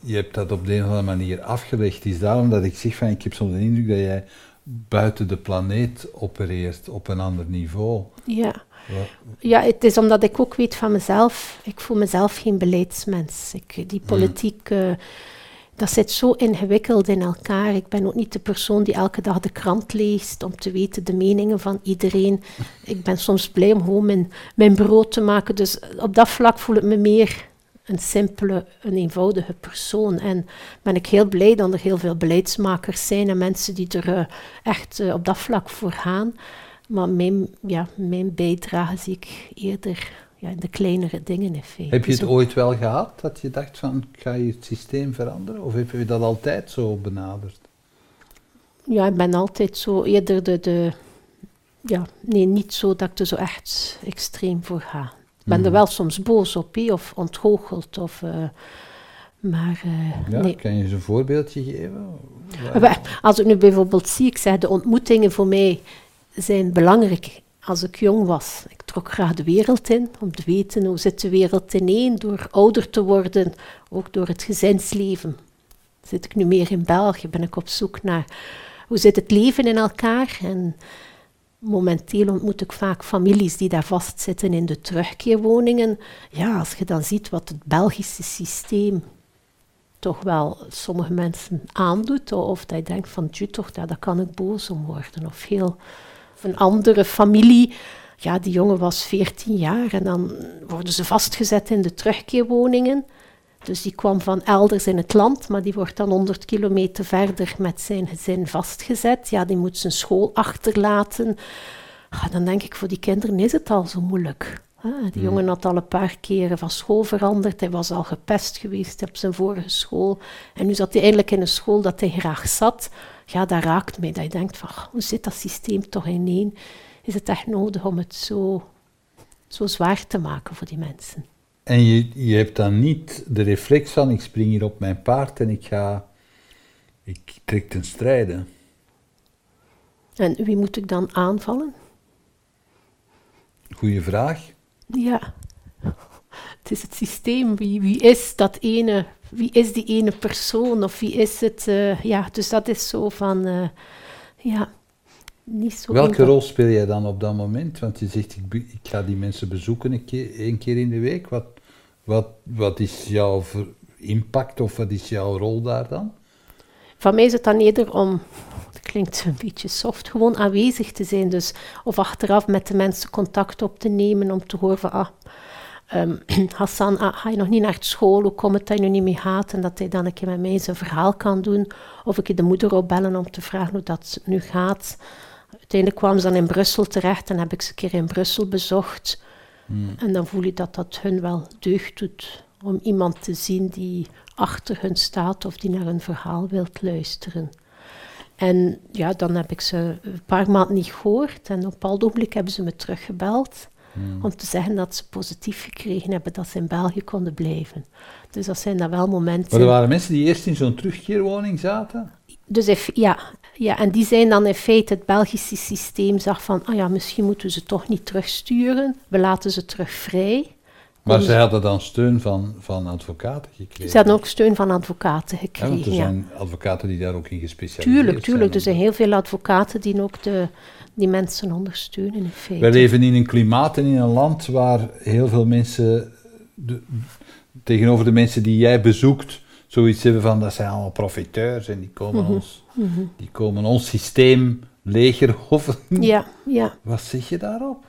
je hebt dat op de een of andere manier afgelegd. Het is daarom dat ik zeg van, ik heb soms de indruk dat jij buiten de planeet opereert op een ander niveau. Ja. Ja, het is omdat ik ook weet van mezelf, ik voel mezelf geen beleidsmens. Ik, die hmm. politiek, uh, dat zit zo ingewikkeld in elkaar. Ik ben ook niet de persoon die elke dag de krant leest om te weten de meningen van iedereen. Ik ben soms blij om gewoon mijn, mijn brood te maken. Dus op dat vlak voel ik me meer een simpele, een eenvoudige persoon. En ben ik heel blij dat er heel veel beleidsmakers zijn en mensen die er uh, echt uh, op dat vlak voor gaan. Maar mijn, ja, mijn bijdrage zie ik eerder ja, in de kleinere dingen in feite. Heb je het ooit wel gehad dat je dacht van ga je het systeem veranderen? Of heb je dat altijd zo benaderd? Ja, ik ben altijd zo eerder de, de ja, nee, niet zo dat ik er zo echt extreem voor ga. Ik ben er mhm. wel soms boos op, of ontgoocheld, of... Uh, maar, uh, ja, nee. Kan je eens een voorbeeldje geven? Als ik nu bijvoorbeeld zie, ik zeg de ontmoetingen voor mij zijn belangrijk. Als ik jong was, ik trok graag de wereld in, om te weten hoe zit de wereld ineen, door ouder te worden, ook door het gezinsleven. Zit ik nu meer in België, ben ik op zoek naar hoe zit het leven in elkaar. En momenteel ontmoet ik vaak families die daar vastzitten in de terugkeerwoningen. Ja, als je dan ziet wat het Belgische systeem toch wel sommige mensen aandoet, of dat je denkt van, toch, daar kan ik boos om worden. Of heel een andere familie. Ja, die jongen was 14 jaar en dan worden ze vastgezet in de terugkeerwoningen. Dus die kwam van elders in het land, maar die wordt dan 100 kilometer verder met zijn gezin vastgezet. Ja, die moet zijn school achterlaten. Ah, dan denk ik, voor die kinderen is het al zo moeilijk. Die hmm. jongen had al een paar keren van school veranderd. Hij was al gepest geweest op zijn vorige school. En nu zat hij eindelijk in een school dat hij graag zat ja, dat raakt mij. Dat je denkt van, hoe zit dat systeem toch ineen? Is het echt nodig om het zo, zo zwaar te maken voor die mensen? En je, je hebt dan niet de reflex van, ik spring hier op mijn paard en ik ga, ik trek ten strijde. En wie moet ik dan aanvallen? Goeie vraag. Ja, het is het systeem. Wie, wie is dat ene wie is die ene persoon of wie is het? Uh, ja, dus dat is zo van, uh, ja, niet zo. Welke rol speel jij dan op dat moment? Want je zegt, ik, ik ga die mensen bezoeken een keer, één keer in de week. Wat, wat, wat is jouw impact of wat is jouw rol daar dan? Van mij is het dan eerder om, het klinkt een beetje soft, gewoon aanwezig te zijn. Dus, of achteraf met de mensen contact op te nemen om te horen van, ah, Um, Hassan, ah, ga je nog niet naar school? Hoe komt het dat je nu niet meer gaat? En dat hij dan een keer met mij zijn verhaal kan doen. Of ik de moeder opbellen om te vragen hoe dat nu gaat. Uiteindelijk kwamen ze dan in Brussel terecht en heb ik ze een keer in Brussel bezocht. Hmm. En dan voel je dat dat hun wel deugd doet om iemand te zien die achter hun staat of die naar hun verhaal wilt luisteren. En ja, dan heb ik ze een paar maanden niet gehoord en op een bepaald ogenblik hebben ze me teruggebeld. Hmm. Om te zeggen dat ze positief gekregen hebben dat ze in België konden blijven. Dus dat zijn dan wel momenten. Maar er waren mensen die eerst in zo'n terugkeerwoning zaten? Dus ja, ja, en die zijn dan in feite het Belgische systeem zag van, ah ja, misschien moeten we ze toch niet terugsturen. We laten ze terug vrij. Maar ze hadden dan steun van, van advocaten gekregen? Ze hadden ook steun van advocaten gekregen, ja. Want er zijn advocaten die daar ook in gespecialiseerd tuurlijk, zijn. Tuurlijk, er zijn heel veel advocaten die ook de, die mensen ondersteunen in feite. Wij leven in een klimaat en in een land waar heel veel mensen, de, tegenover de mensen die jij bezoekt, zoiets hebben van dat zijn allemaal profiteurs en die komen, mhm, ons, mhm. Die komen ons systeem. Ja, ja. Wat zeg je daarop?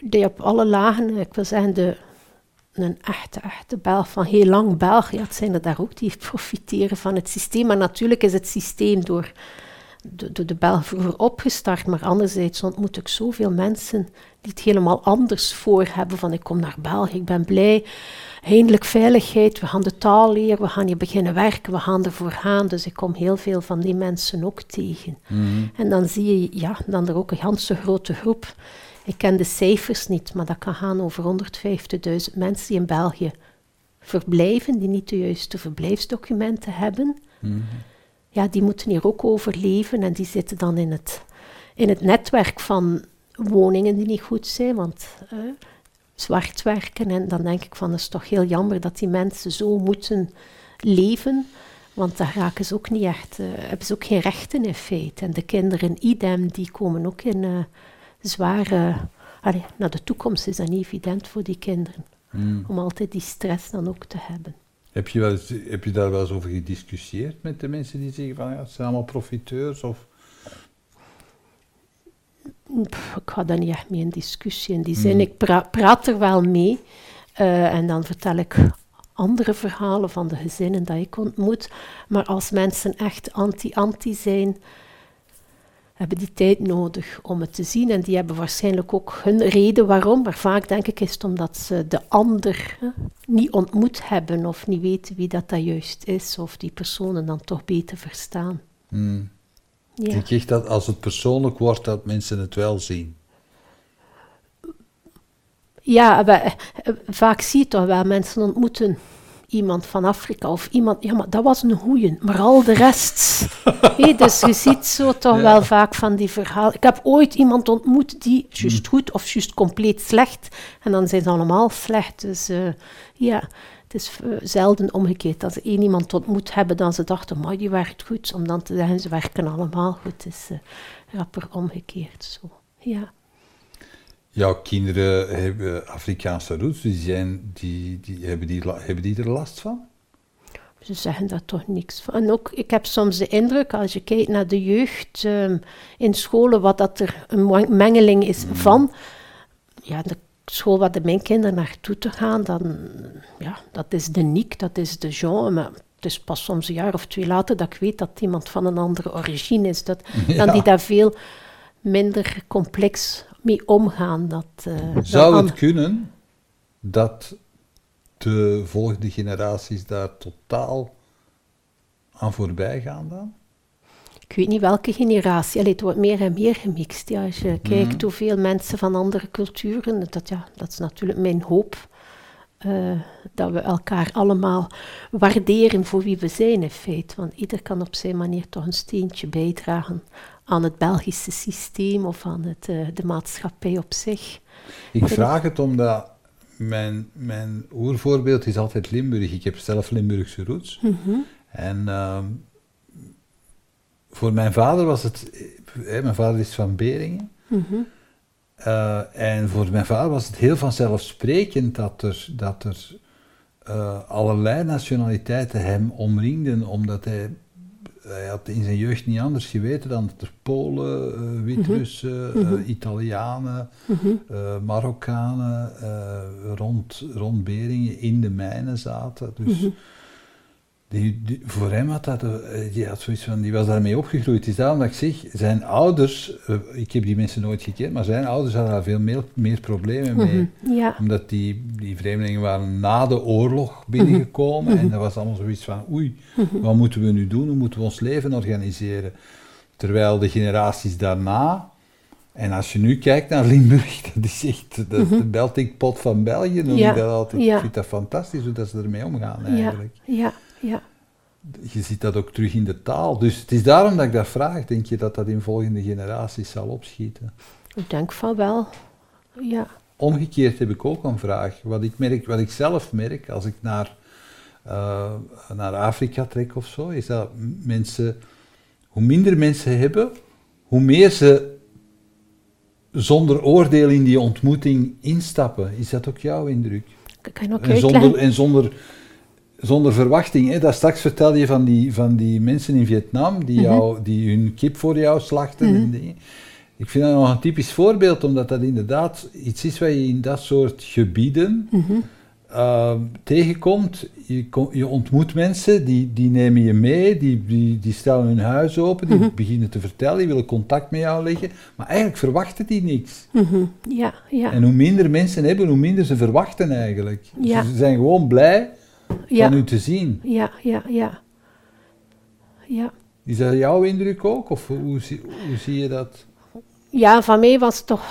Die op alle lagen, ik wil zeggen, de, een echte, echte Belg van heel lang België, het zijn er daar ook die profiteren van het systeem. Maar natuurlijk is het systeem door de, de, Belgen vroeger opgestart, maar anderzijds ontmoet ik zoveel mensen die het helemaal anders voor hebben. Van ik kom naar België, ik ben blij, eindelijk veiligheid, we gaan de taal leren, we gaan hier beginnen werken, we gaan ervoor gaan. Dus ik kom heel veel van die mensen ook tegen. Mhm. En dan zie je, ja, dan er ook een ganse grote groep. Ik ken de cijfers niet, maar dat kan gaan over 150.000 mensen die in België verblijven, die niet de juiste verblijfsdocumenten hebben, Mhm. Ja, die moeten hier ook overleven en die zitten dan in het, in het netwerk van woningen die niet goed zijn, want eh, zwart werken en dan denk ik van, dat is toch heel jammer dat die mensen zo moeten leven, want daar raken ze ook niet echt, eh, hebben ze ook geen rechten in feite. En de kinderen idem, die komen ook in eh, zware, allee, naar de toekomst is dat niet evident voor die kinderen, Mhm. om altijd die stress dan ook te hebben. Heb, je wel eens- heb je daar wel eens over gediscussieerd met de mensen die zeggen van ja, het zijn allemaal profiteurs? Of... Pff, ik ga daar niet echt mee in discussie in die zin. Ik pra- praat er wel mee eh, en dan vertel ik andere verhalen van de gezinnen dat ik ontmoet. Maar als mensen echt anti-anti zijn, hebben die tijd nodig om het te zien. En die hebben waarschijnlijk ook hun reden waarom. Maar vaak denk ik is het omdat ze de ander hè, niet ontmoet hebben of niet weten wie dat, dat juist is. Of die personen dan toch beter verstaan. Mhm. Ja. Echt dat als het persoonlijk wordt, dat mensen het wel zien. Ja, we, eh, vaak zie je toch wel, mensen ontmoeten iemand van Afrika of iemand, ja, maar dat was een goeie, maar al de rest. Dus je ziet zo toch Ja. wel vaak van die verhalen. Ik heb ooit iemand ontmoet die juist goed of juist compleet slecht, en dan zijn ze allemaal slecht. Dus eh, ja, het is eh, zelden omgekeerd. Als ze één iemand ontmoet hebben, dan ze dachten, maar die werkt goed, om dan te zeggen, ze werken allemaal goed. Het is eh, rapper omgekeerd zo. Ja. Jouw kinderen hebben Afrikaanse roots, die zijn, die, die, hebben, die, hebben die er last van? Ze zeggen daar toch niks van. En ook, ik heb soms de indruk, als je kijkt naar de jeugd ehm, in scholen, wat dat er een mengeling is van. Ja, de school waar de mijn kinderen naartoe te gaan, dan, ja, dat is de Niek, dat is de Jean. Maar het is pas soms een jaar of twee later dat ik weet dat iemand van een andere origine is. Dat, Ja. Dan die daar veel minder complex mee omgaan. Dat, eh, Zou het kunnen dat de volgende generaties daar totaal aan voorbij gaan dan? Ik weet niet welke generatie. Allee, het wordt meer en meer gemixt. Ja, als je kijkt hoeveel mensen van andere culturen, dat, ja, dat is natuurlijk mijn hoop. eh, dat we elkaar allemaal waarderen voor wie we zijn in feite. Want ieder kan op zijn manier toch een steentje bijdragen aan het Belgische systeem of aan het, eh, de maatschappij op zich. Ik vraag het omdat mijn, mijn oervoorbeeld is altijd Limburg. Ik heb zelf Limburgse roots. En ehm, voor mijn vader was het... eh, mijn vader is van Beringen. Eh, en voor mijn vader was het heel vanzelfsprekend dat er, dat er allerlei nationaliteiten hem omringden, omdat hij, hij had in zijn jeugd niet anders geweten dan dat er Polen, eh, Wit-Russen, eh, Italianen, eh, Marokkanen rond, rond Beringen in de mijnen zaten. Dus die, die- voor hem had dat, eh, die, had zoiets van, die was daarmee opgegroeid. Het is daarom dat ik zeg, zijn ouders, eh, ik heb die mensen nooit gekend, maar zijn ouders hadden daar veel meer, meer problemen mee. Ja, Omdat die, die vreemdelingen waren na de oorlog binnengekomen en dat was allemaal zoiets van, oei, wat moeten we nu doen? Hoe moeten we ons leven organiseren? Terwijl de generaties daarna, en als je nu kijkt naar Limburg, dat is echt dat is de melting pot van België, noem Ja, ik dat altijd. ja. Ik vind dat fantastisch hoe dat ze ermee omgaan ja, eigenlijk ja, ja. je ziet dat ook terug in de taal. Dus het is daarom dat ik dat vraag. Denk je dat dat in volgende generaties zal opschieten? Ik denk van wel. Ja. Omgekeerd heb ik ook een vraag. Wat ik, merk, wat ik zelf merk als ik naar, eh, naar Afrika trek of zo, is dat mensen, hoe minder mensen hebben, hoe meer ze zonder oordeel in die ontmoeting instappen. Is dat ook jouw indruk? Ik kan ook En zonder, en zonder, zonder verwachting. Hè? Dat straks vertelde je van die, van die mensen in Vietnam die, jou, die hun kip voor jou slachten en dingen. Ik vind dat nog een typisch voorbeeld, omdat dat inderdaad iets is wat je in dat soort gebieden eh, tegenkomt. Je, je ontmoet mensen, die, die nemen je mee, die, die, die stellen hun huis open, die beginnen te vertellen, die willen contact met jou leggen. Maar eigenlijk verwachten die niks. Mhm, Ja, ja. En hoe minder mensen hebben, hoe minder ze verwachten eigenlijk. Ja. Ze zijn gewoon blij ja. van u te zien. Ja, ja, ja. Ja. Is dat jouw indruk ook? Of hoe, zie, hoe zie je dat? Ja, van mij was het toch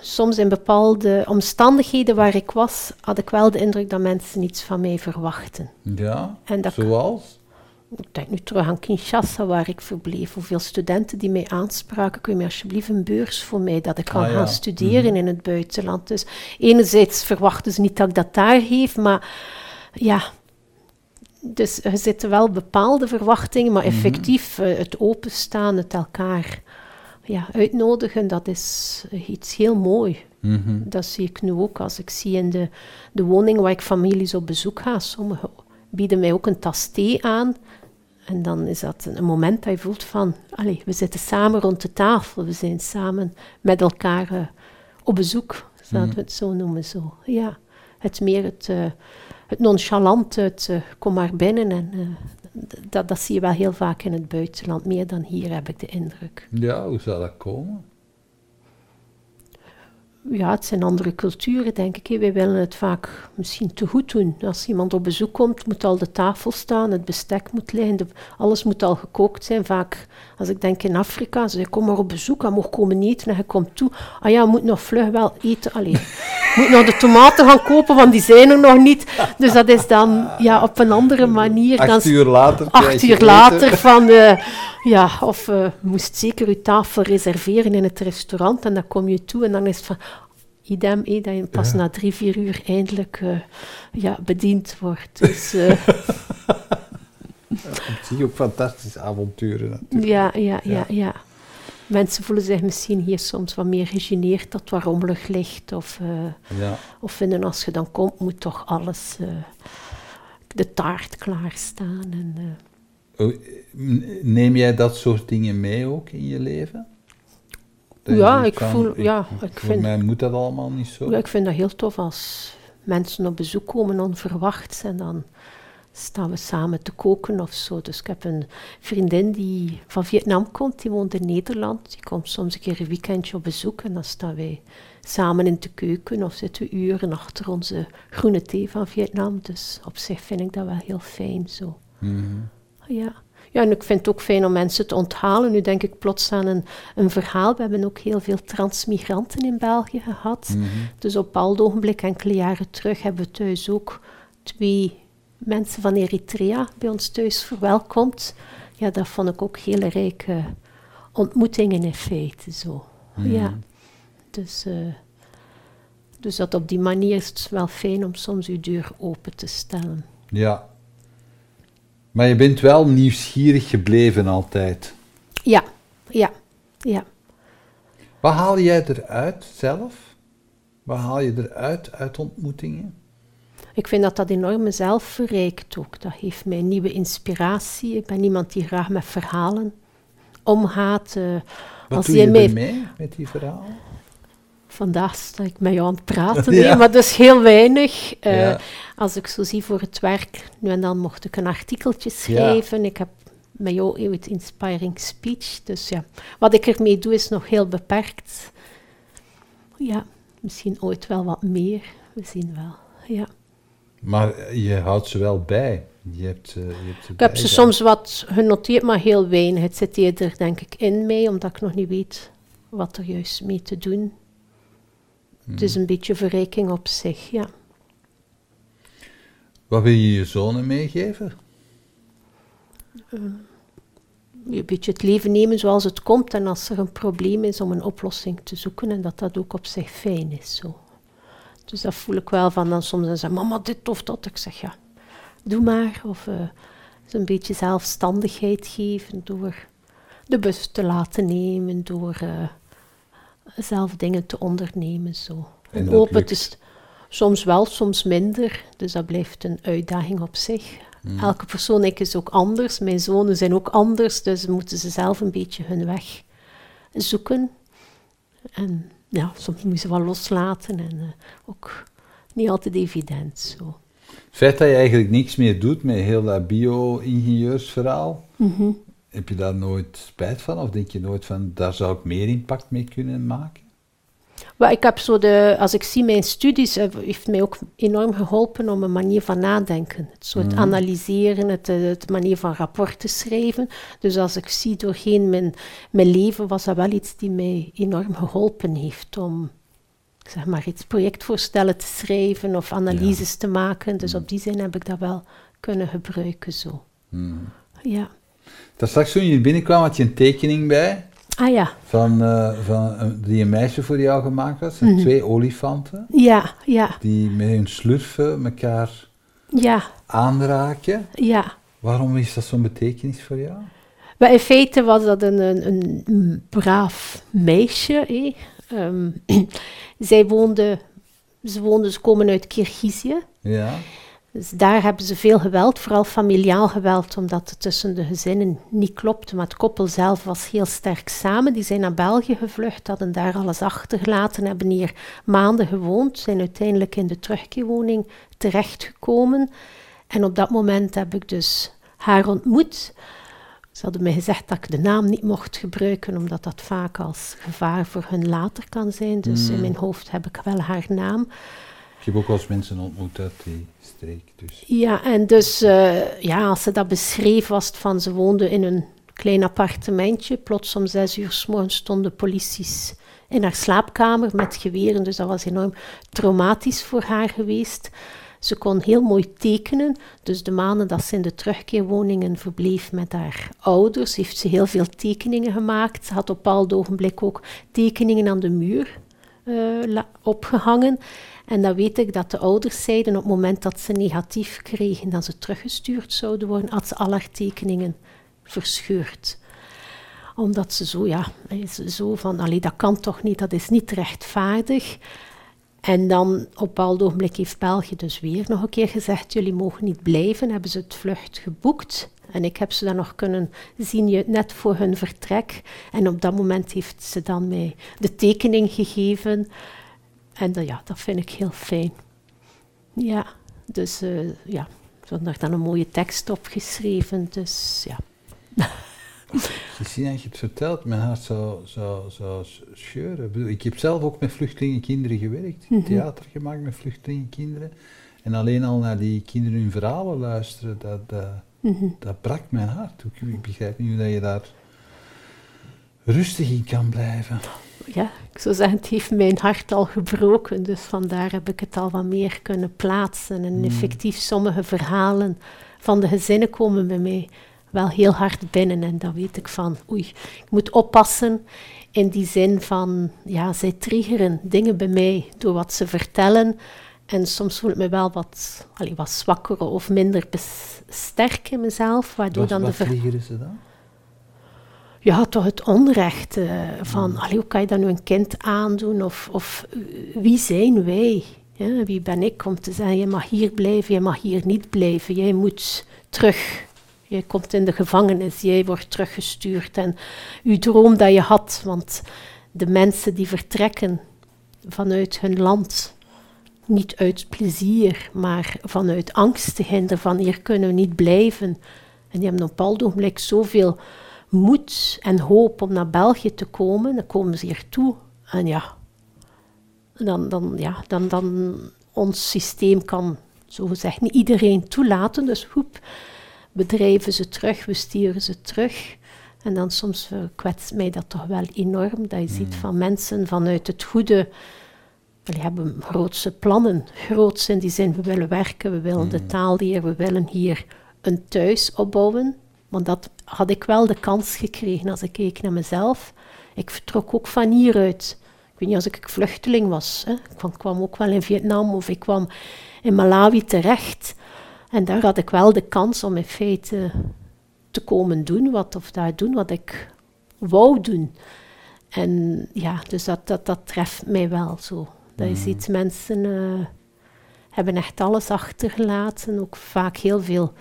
soms in bepaalde omstandigheden waar ik was, had ik wel de indruk dat mensen iets van mij verwachten. Ja, En dat zoals? Ik denk nu terug aan Kinshasa, waar ik verbleef. Hoeveel studenten die mij aanspraken. Kun je alsjeblieft een beurs voor mij, dat ik kan Ah, ja. gaan studeren in het buitenland. Dus enerzijds verwachten ze niet dat ik dat daar geef, maar ja... Dus er zitten wel bepaalde verwachtingen, maar effectief eh, het openstaan, het elkaar ja, uitnodigen, dat is iets heel mooi. Mhm. Dat zie ik nu ook als ik zie in de, de woning waar ik families op bezoek ga. Sommigen bieden mij ook een tas thee aan. En dan is dat een, moment dat je voelt van, allee, we zitten samen rond de tafel. We zijn samen met elkaar eh, op bezoek, laten we het zo noemen. Zo. Ja, het meer het, eh, het nonchalante, het eh, kom maar binnen. En, eh, dat, dat zie je wel heel vaak in het buitenland, meer dan hier heb ik de indruk. Ja, hoe zou dat komen? Ja, het zijn andere culturen, denk ik. Wij willen het vaak misschien te goed doen. Als iemand op bezoek komt, moet al de tafel staan, het bestek moet liggen, de- alles moet al gekookt zijn. Vaak, als ik denk in Afrika, ze zeggen, kom maar op bezoek, je mag komen eten en je komt toe. Ah ja, je moet nog vlug wel eten. Allee, je moet nog de tomaten gaan kopen, want die zijn er nog niet. Dus dat is dan ja, op een andere manier. dan Acht uur later. acht uur later van, eh, ja, of je moest zeker je tafel reserveren in het restaurant en dan kom je toe en dan is het van, idem, eh, dat je pas Ja. na drie, vier uur eindelijk ja, bediend wordt. Dus Op zich ook fantastische avonturen natuurlijk. ja, ja, ja, Ja. Mensen voelen zich misschien hier soms wat meer gegeneerd dat wat rommelig ligt of... Ja. Of vinden als je dan komt, moet toch alles, eh, de taart klaarstaan. En, eh, Oh, Neem jij dat soort dingen mee ook in je leven? Dat Ja, ik voel- ja, ik voor vind- mij moet dat allemaal niet zo. ja, ik vind dat heel tof als mensen op bezoek komen onverwachts en dan staan we samen te koken of zo. Dus ik heb een vriendin die van Vietnam komt, die woont in Nederland. Die komt soms een keer een weekendje op bezoek en dan staan wij samen in de keuken of zitten we uren achter onze groene thee van Vietnam. Dus op zich vind ik dat wel heel fijn zo. Mhm. Ja. ja, en ik vind het ook fijn om mensen te onthalen. Nu denk ik plots aan een, een verhaal. We hebben ook heel veel transmigranten in België gehad. Mhm. Dus op een bepaald ogenblik, enkele jaren terug, hebben we thuis ook twee mensen van Eritrea bij ons thuis verwelkomd. Ja, dat vond ik ook hele rijke ontmoetingen in feite. Zo. Ja. Dus, eh, dus dat op die manier is het wel fijn om soms uw deur open te stellen. Ja. Maar je bent wel nieuwsgierig gebleven altijd. Ja, ja, ja. Wat haal jij eruit zelf? Wat haal je eruit uit ontmoetingen? Ik vind dat dat enorm mezelf verrijkt ook. Dat geeft mij nieuwe inspiratie. Ik ben iemand die graag met verhalen omgaat. eh, Wat als doe je mij- ermee met die verhalen? Vandaag sta ik met jou aan het praten, Ja. nee, maar dus heel weinig. Eh, Ja. Als ik zo zie voor het werk, nu en dan mocht ik een artikeltje schrijven. Ik heb met jou ooit inspiring speech. Dus ja, wat ik ermee doe is nog heel beperkt. Ja, misschien ooit wel wat meer. We zien wel. Ja. Maar je houdt ze wel bij. Je hebt, ze- je hebt Ik heb ze bij, soms wat genoteerd, maar heel weinig. Het zit eerder, denk ik, in mij, omdat ik nog niet weet wat er juist mee te doen. Het is een beetje verrijking op zich, ja. Wat wil je je zonen meegeven? een beetje het leven nemen zoals het komt en als er een probleem is om een oplossing te zoeken en dat dat ook op zich fijn is. Zo. Dus dat voel ik wel van dan soms dan zeggen mama dit of dat. Ik zeg ja, doe maar. Of eh, een beetje zelfstandigheid geven door de bus te laten nemen, door eh, zelf dingen te ondernemen. Zo. En open te st- Soms wel, soms minder. Dus dat blijft een uitdaging op zich. Elke persoon ik, is ook anders. Mijn zonen zijn ook anders. Dus moeten ze zelf een beetje hun weg zoeken. En ja, soms moeten ze wel loslaten. En eh, ook niet altijd evident. Zo. Het feit dat je eigenlijk niks meer doet met heel dat bio-ingenieursverhaal, Mhm. heb je daar nooit spijt van? Of denk je nooit van, daar zou ik meer impact mee kunnen maken? Maar ik heb zo de, als ik zie mijn studies, eh, heeft mij ook enorm geholpen om een manier van nadenken. Het soort analyseren, het, eh, het manier van rapporten schrijven. Dus als ik zie doorheen mijn, mijn leven, was dat wel iets die mij enorm geholpen heeft om zeg maar iets, projectvoorstellen te schrijven of analyses te maken. Dus op die zin heb ik dat wel kunnen gebruiken zo. Ja. Dat straks toen je binnenkwam had je een tekening bij. Ah ja. Van, eh, van, eh, die een meisje voor jou gemaakt had. Mm Twee olifanten. Ja, ja. Die met hun slurfen elkaar ja. aanraken. Ja. Waarom is dat zo'n betekenis voor jou? Maar in feite was dat een, een, een braaf meisje. Ehm, zij woonde, ze woonden, ze komen uit Kirgizië. Ja. Dus daar hebben ze veel geweld, vooral familiaal geweld, omdat het tussen de gezinnen niet klopte. Maar het koppel zelf was heel sterk samen. Die zijn naar België gevlucht, hadden daar alles achtergelaten, hebben hier maanden gewoond, zijn uiteindelijk in de terugkeerwoning terechtgekomen. En op dat moment heb ik dus haar ontmoet. Ze hadden mij gezegd dat ik de naam niet mocht gebruiken, omdat dat vaak als gevaar voor hun later kan zijn. Dus in hmm. mijn hoofd heb ik wel haar naam. Je hebt ook wel eens mensen ontmoet uit die Dus. Ja, en dus uh, ja, als ze dat beschreef, was het van ze woonde in een klein appartementje. Plots om zes uur s morgens stonden polities in haar slaapkamer met geweren. Dus dat was enorm traumatisch voor haar geweest. Ze kon heel mooi tekenen, dus de maanden dat ze in de terugkeerwoningen verbleef met haar ouders, heeft ze heel veel tekeningen gemaakt. Ze had op een bepaald ogenblik ook tekeningen aan de muur uh, opgehangen. En dan weet ik dat de ouders zeiden op het moment dat ze negatief kregen, dat ze teruggestuurd zouden worden, had ze al haar tekeningen verscheurd omdat ze zo, ja, zo van, allee, dat kan toch niet, dat is niet rechtvaardig. En dan op een ogenblik heeft België dus weer nog een keer gezegd, jullie mogen niet blijven, hebben ze het vlucht geboekt. En ik heb ze dan nog kunnen zien net voor hun vertrek. En op dat moment heeft ze dan mij de tekening gegeven. En dat, ja, dat vind ik heel fijn. Ja, dus uh, ja, nog dan een mooie tekst opgeschreven. Dus ja. Christina, je hebt verteld, mijn hart zou, zou, zou scheuren. Ik heb zelf ook met vluchtelingenkinderen gewerkt, mm theater gemaakt met vluchtelingenkinderen. En alleen al naar die kinderen hun verhalen luisteren, dat, dat, mhm. dat brak mijn hart. Ik begrijp niet hoe dat je daar rustig in kan blijven. Ja, ik zou zeggen, het heeft mijn hart al gebroken, dus vandaar heb ik het al wat meer kunnen plaatsen. En mhm. effectief, sommige verhalen van de gezinnen komen bij mij wel heel hard binnen. En dan weet ik van, oei, ik moet oppassen in die zin van, ja, zij triggeren dingen bij mij door wat ze vertellen. En soms voel ik me wel wat, allee, wat zwakker of minder sterk in mezelf. Waardoor wat, dan wat de triggeren ze dan? Ja, toch het onrecht uh, van, allee, hoe kan je dat nu een kind aandoen? Of, of wie zijn wij? Ja, wie ben ik om te zeggen, je mag hier blijven, je mag hier niet blijven. Jij moet terug je komt in de gevangenis, jij wordt teruggestuurd en je droom dat je had, want de mensen die vertrekken vanuit hun land, niet uit plezier, maar vanuit angst te hinderen van hier kunnen we niet blijven. En die hebben op een bepaald ogenblik zoveel moed en hoop om naar België te komen, dan komen ze hier toe. En ja, dan, dan, ja, dan, dan ons systeem kan zogezegd niet iedereen toelaten, dus hoep bedrijven ze terug, we sturen ze terug. En dan soms kwetst mij dat toch wel enorm, dat je ziet mm. van mensen vanuit het goede, die hebben grootse plannen, groots in die zin, we willen werken, we willen de mm. taal leren, we willen hier een thuis opbouwen. Want dat had ik wel de kans gekregen als ik keek naar mezelf. Ik vertrok ook van hieruit. Ik weet niet als ik vluchteling was. Hè. Ik kwam ook wel in Vietnam of ik kwam in Malawi terecht. En daar had ik wel de kans om in feite te komen doen wat, of daar doen wat ik wou doen. En ja, dus dat, dat, dat treft mij wel zo. Dat je mm. ziet, mensen uh, hebben echt alles achtergelaten, ook vaak heel veel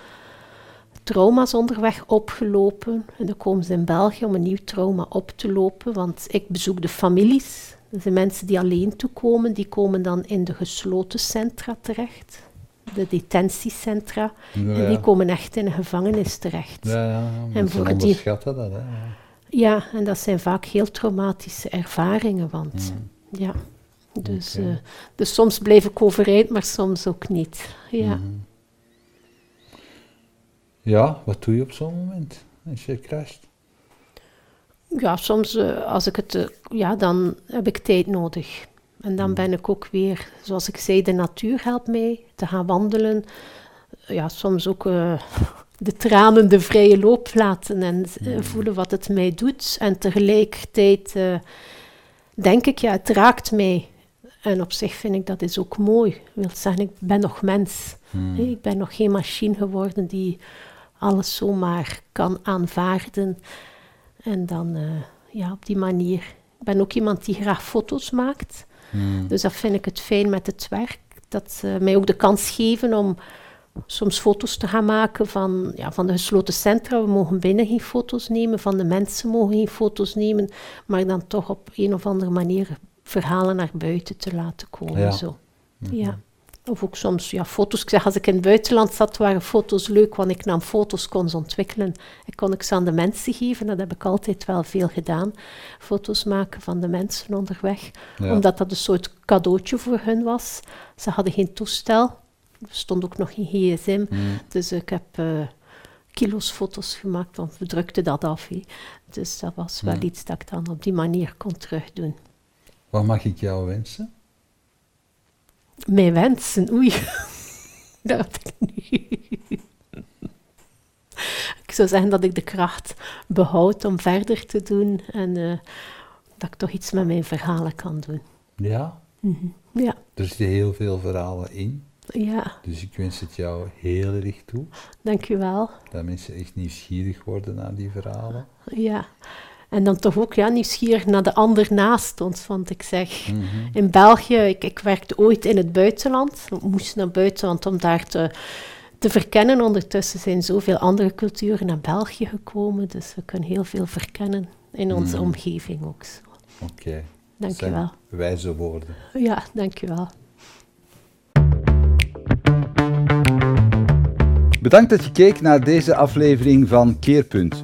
trauma's onderweg opgelopen. En dan komen ze in België om een nieuw trauma op te lopen, want ik bezoek de families. Dat zijn mensen die alleen toekomen, die komen dan in de gesloten centra terecht de detentiecentra. en die komen echt in een gevangenis terecht. Ja, ja en voor die, dat, hè. Ja, en dat zijn vaak heel traumatische ervaringen, want mm. ja. Dus, eh, dus soms blijf ik overeind, maar soms ook niet. Ja. Mm Ja, wat doe je op zo'n moment als je crasht? Ja, soms uh, als ik het, uh, ja, dan heb ik tijd nodig. En dan ben ik ook weer, zoals ik zei, de natuur helpt mij te gaan wandelen. Ja, soms ook eh, de tranen de vrije loop laten en eh, voelen wat het mij doet. En tegelijkertijd eh, denk ik, ja, het raakt mij. En op zich vind ik dat is ook mooi. Ik wil zeggen, ik ben nog mens. Hmm. Ik ben nog geen machine geworden die alles zomaar kan aanvaarden. En dan, eh, ja, op die manier. Ik ben ook iemand die graag foto's maakt. Hmm. Dus dat vind ik het fijn met het werk. Dat ze mij ook de kans geven om soms foto's te gaan maken van, ja, van de gesloten centra. We mogen binnen geen foto's nemen, van de mensen mogen geen foto's nemen, maar dan toch op een of andere manier verhalen naar buiten te laten komen. Ja. Zo. Ja. Of ook soms ja, foto's. Ik zeg, als ik in het buitenland zat, waren foto's leuk, want ik nam foto's, kon ze ontwikkelen. En kon ik ze aan de mensen geven. Dat heb ik altijd wel veel gedaan. Foto's maken van de mensen onderweg. Ja. Omdat dat een soort cadeautje voor hun was. Ze hadden geen toestel. Er stond ook nog geen gsm. Hmm. Dus ik heb eh, kilo's foto's gemaakt, want we drukten dat af. Dus dat was wel Hmm. iets dat ik dan op die manier kon terugdoen. Wat mag ik jou wensen? Mijn wensen, oei. Dat had ik nu. Ik zou zeggen dat ik de kracht behoud om verder te doen en eh, dat ik toch iets met mijn verhalen kan doen. Ja, Ja, er zitten heel veel verhalen in. ja, Dus ik wens het jou heel erg toe. dankjewel. Dat mensen echt nieuwsgierig worden naar die verhalen. Ja. En dan toch ook ja, nieuwsgierig naar de ander naast ons. Want ik zeg, Mhm. in België, ik, ik werkte ooit in het buitenland. Ik moest naar buitenland om daar te, te verkennen. Ondertussen zijn zoveel andere culturen naar België gekomen. Dus we kunnen heel veel verkennen in onze Mhm. omgeving ook. Oké. Dank je Zijn wel. Wijze woorden. Ja, dank je wel. Bedankt dat je keek naar deze aflevering van Keerpunt.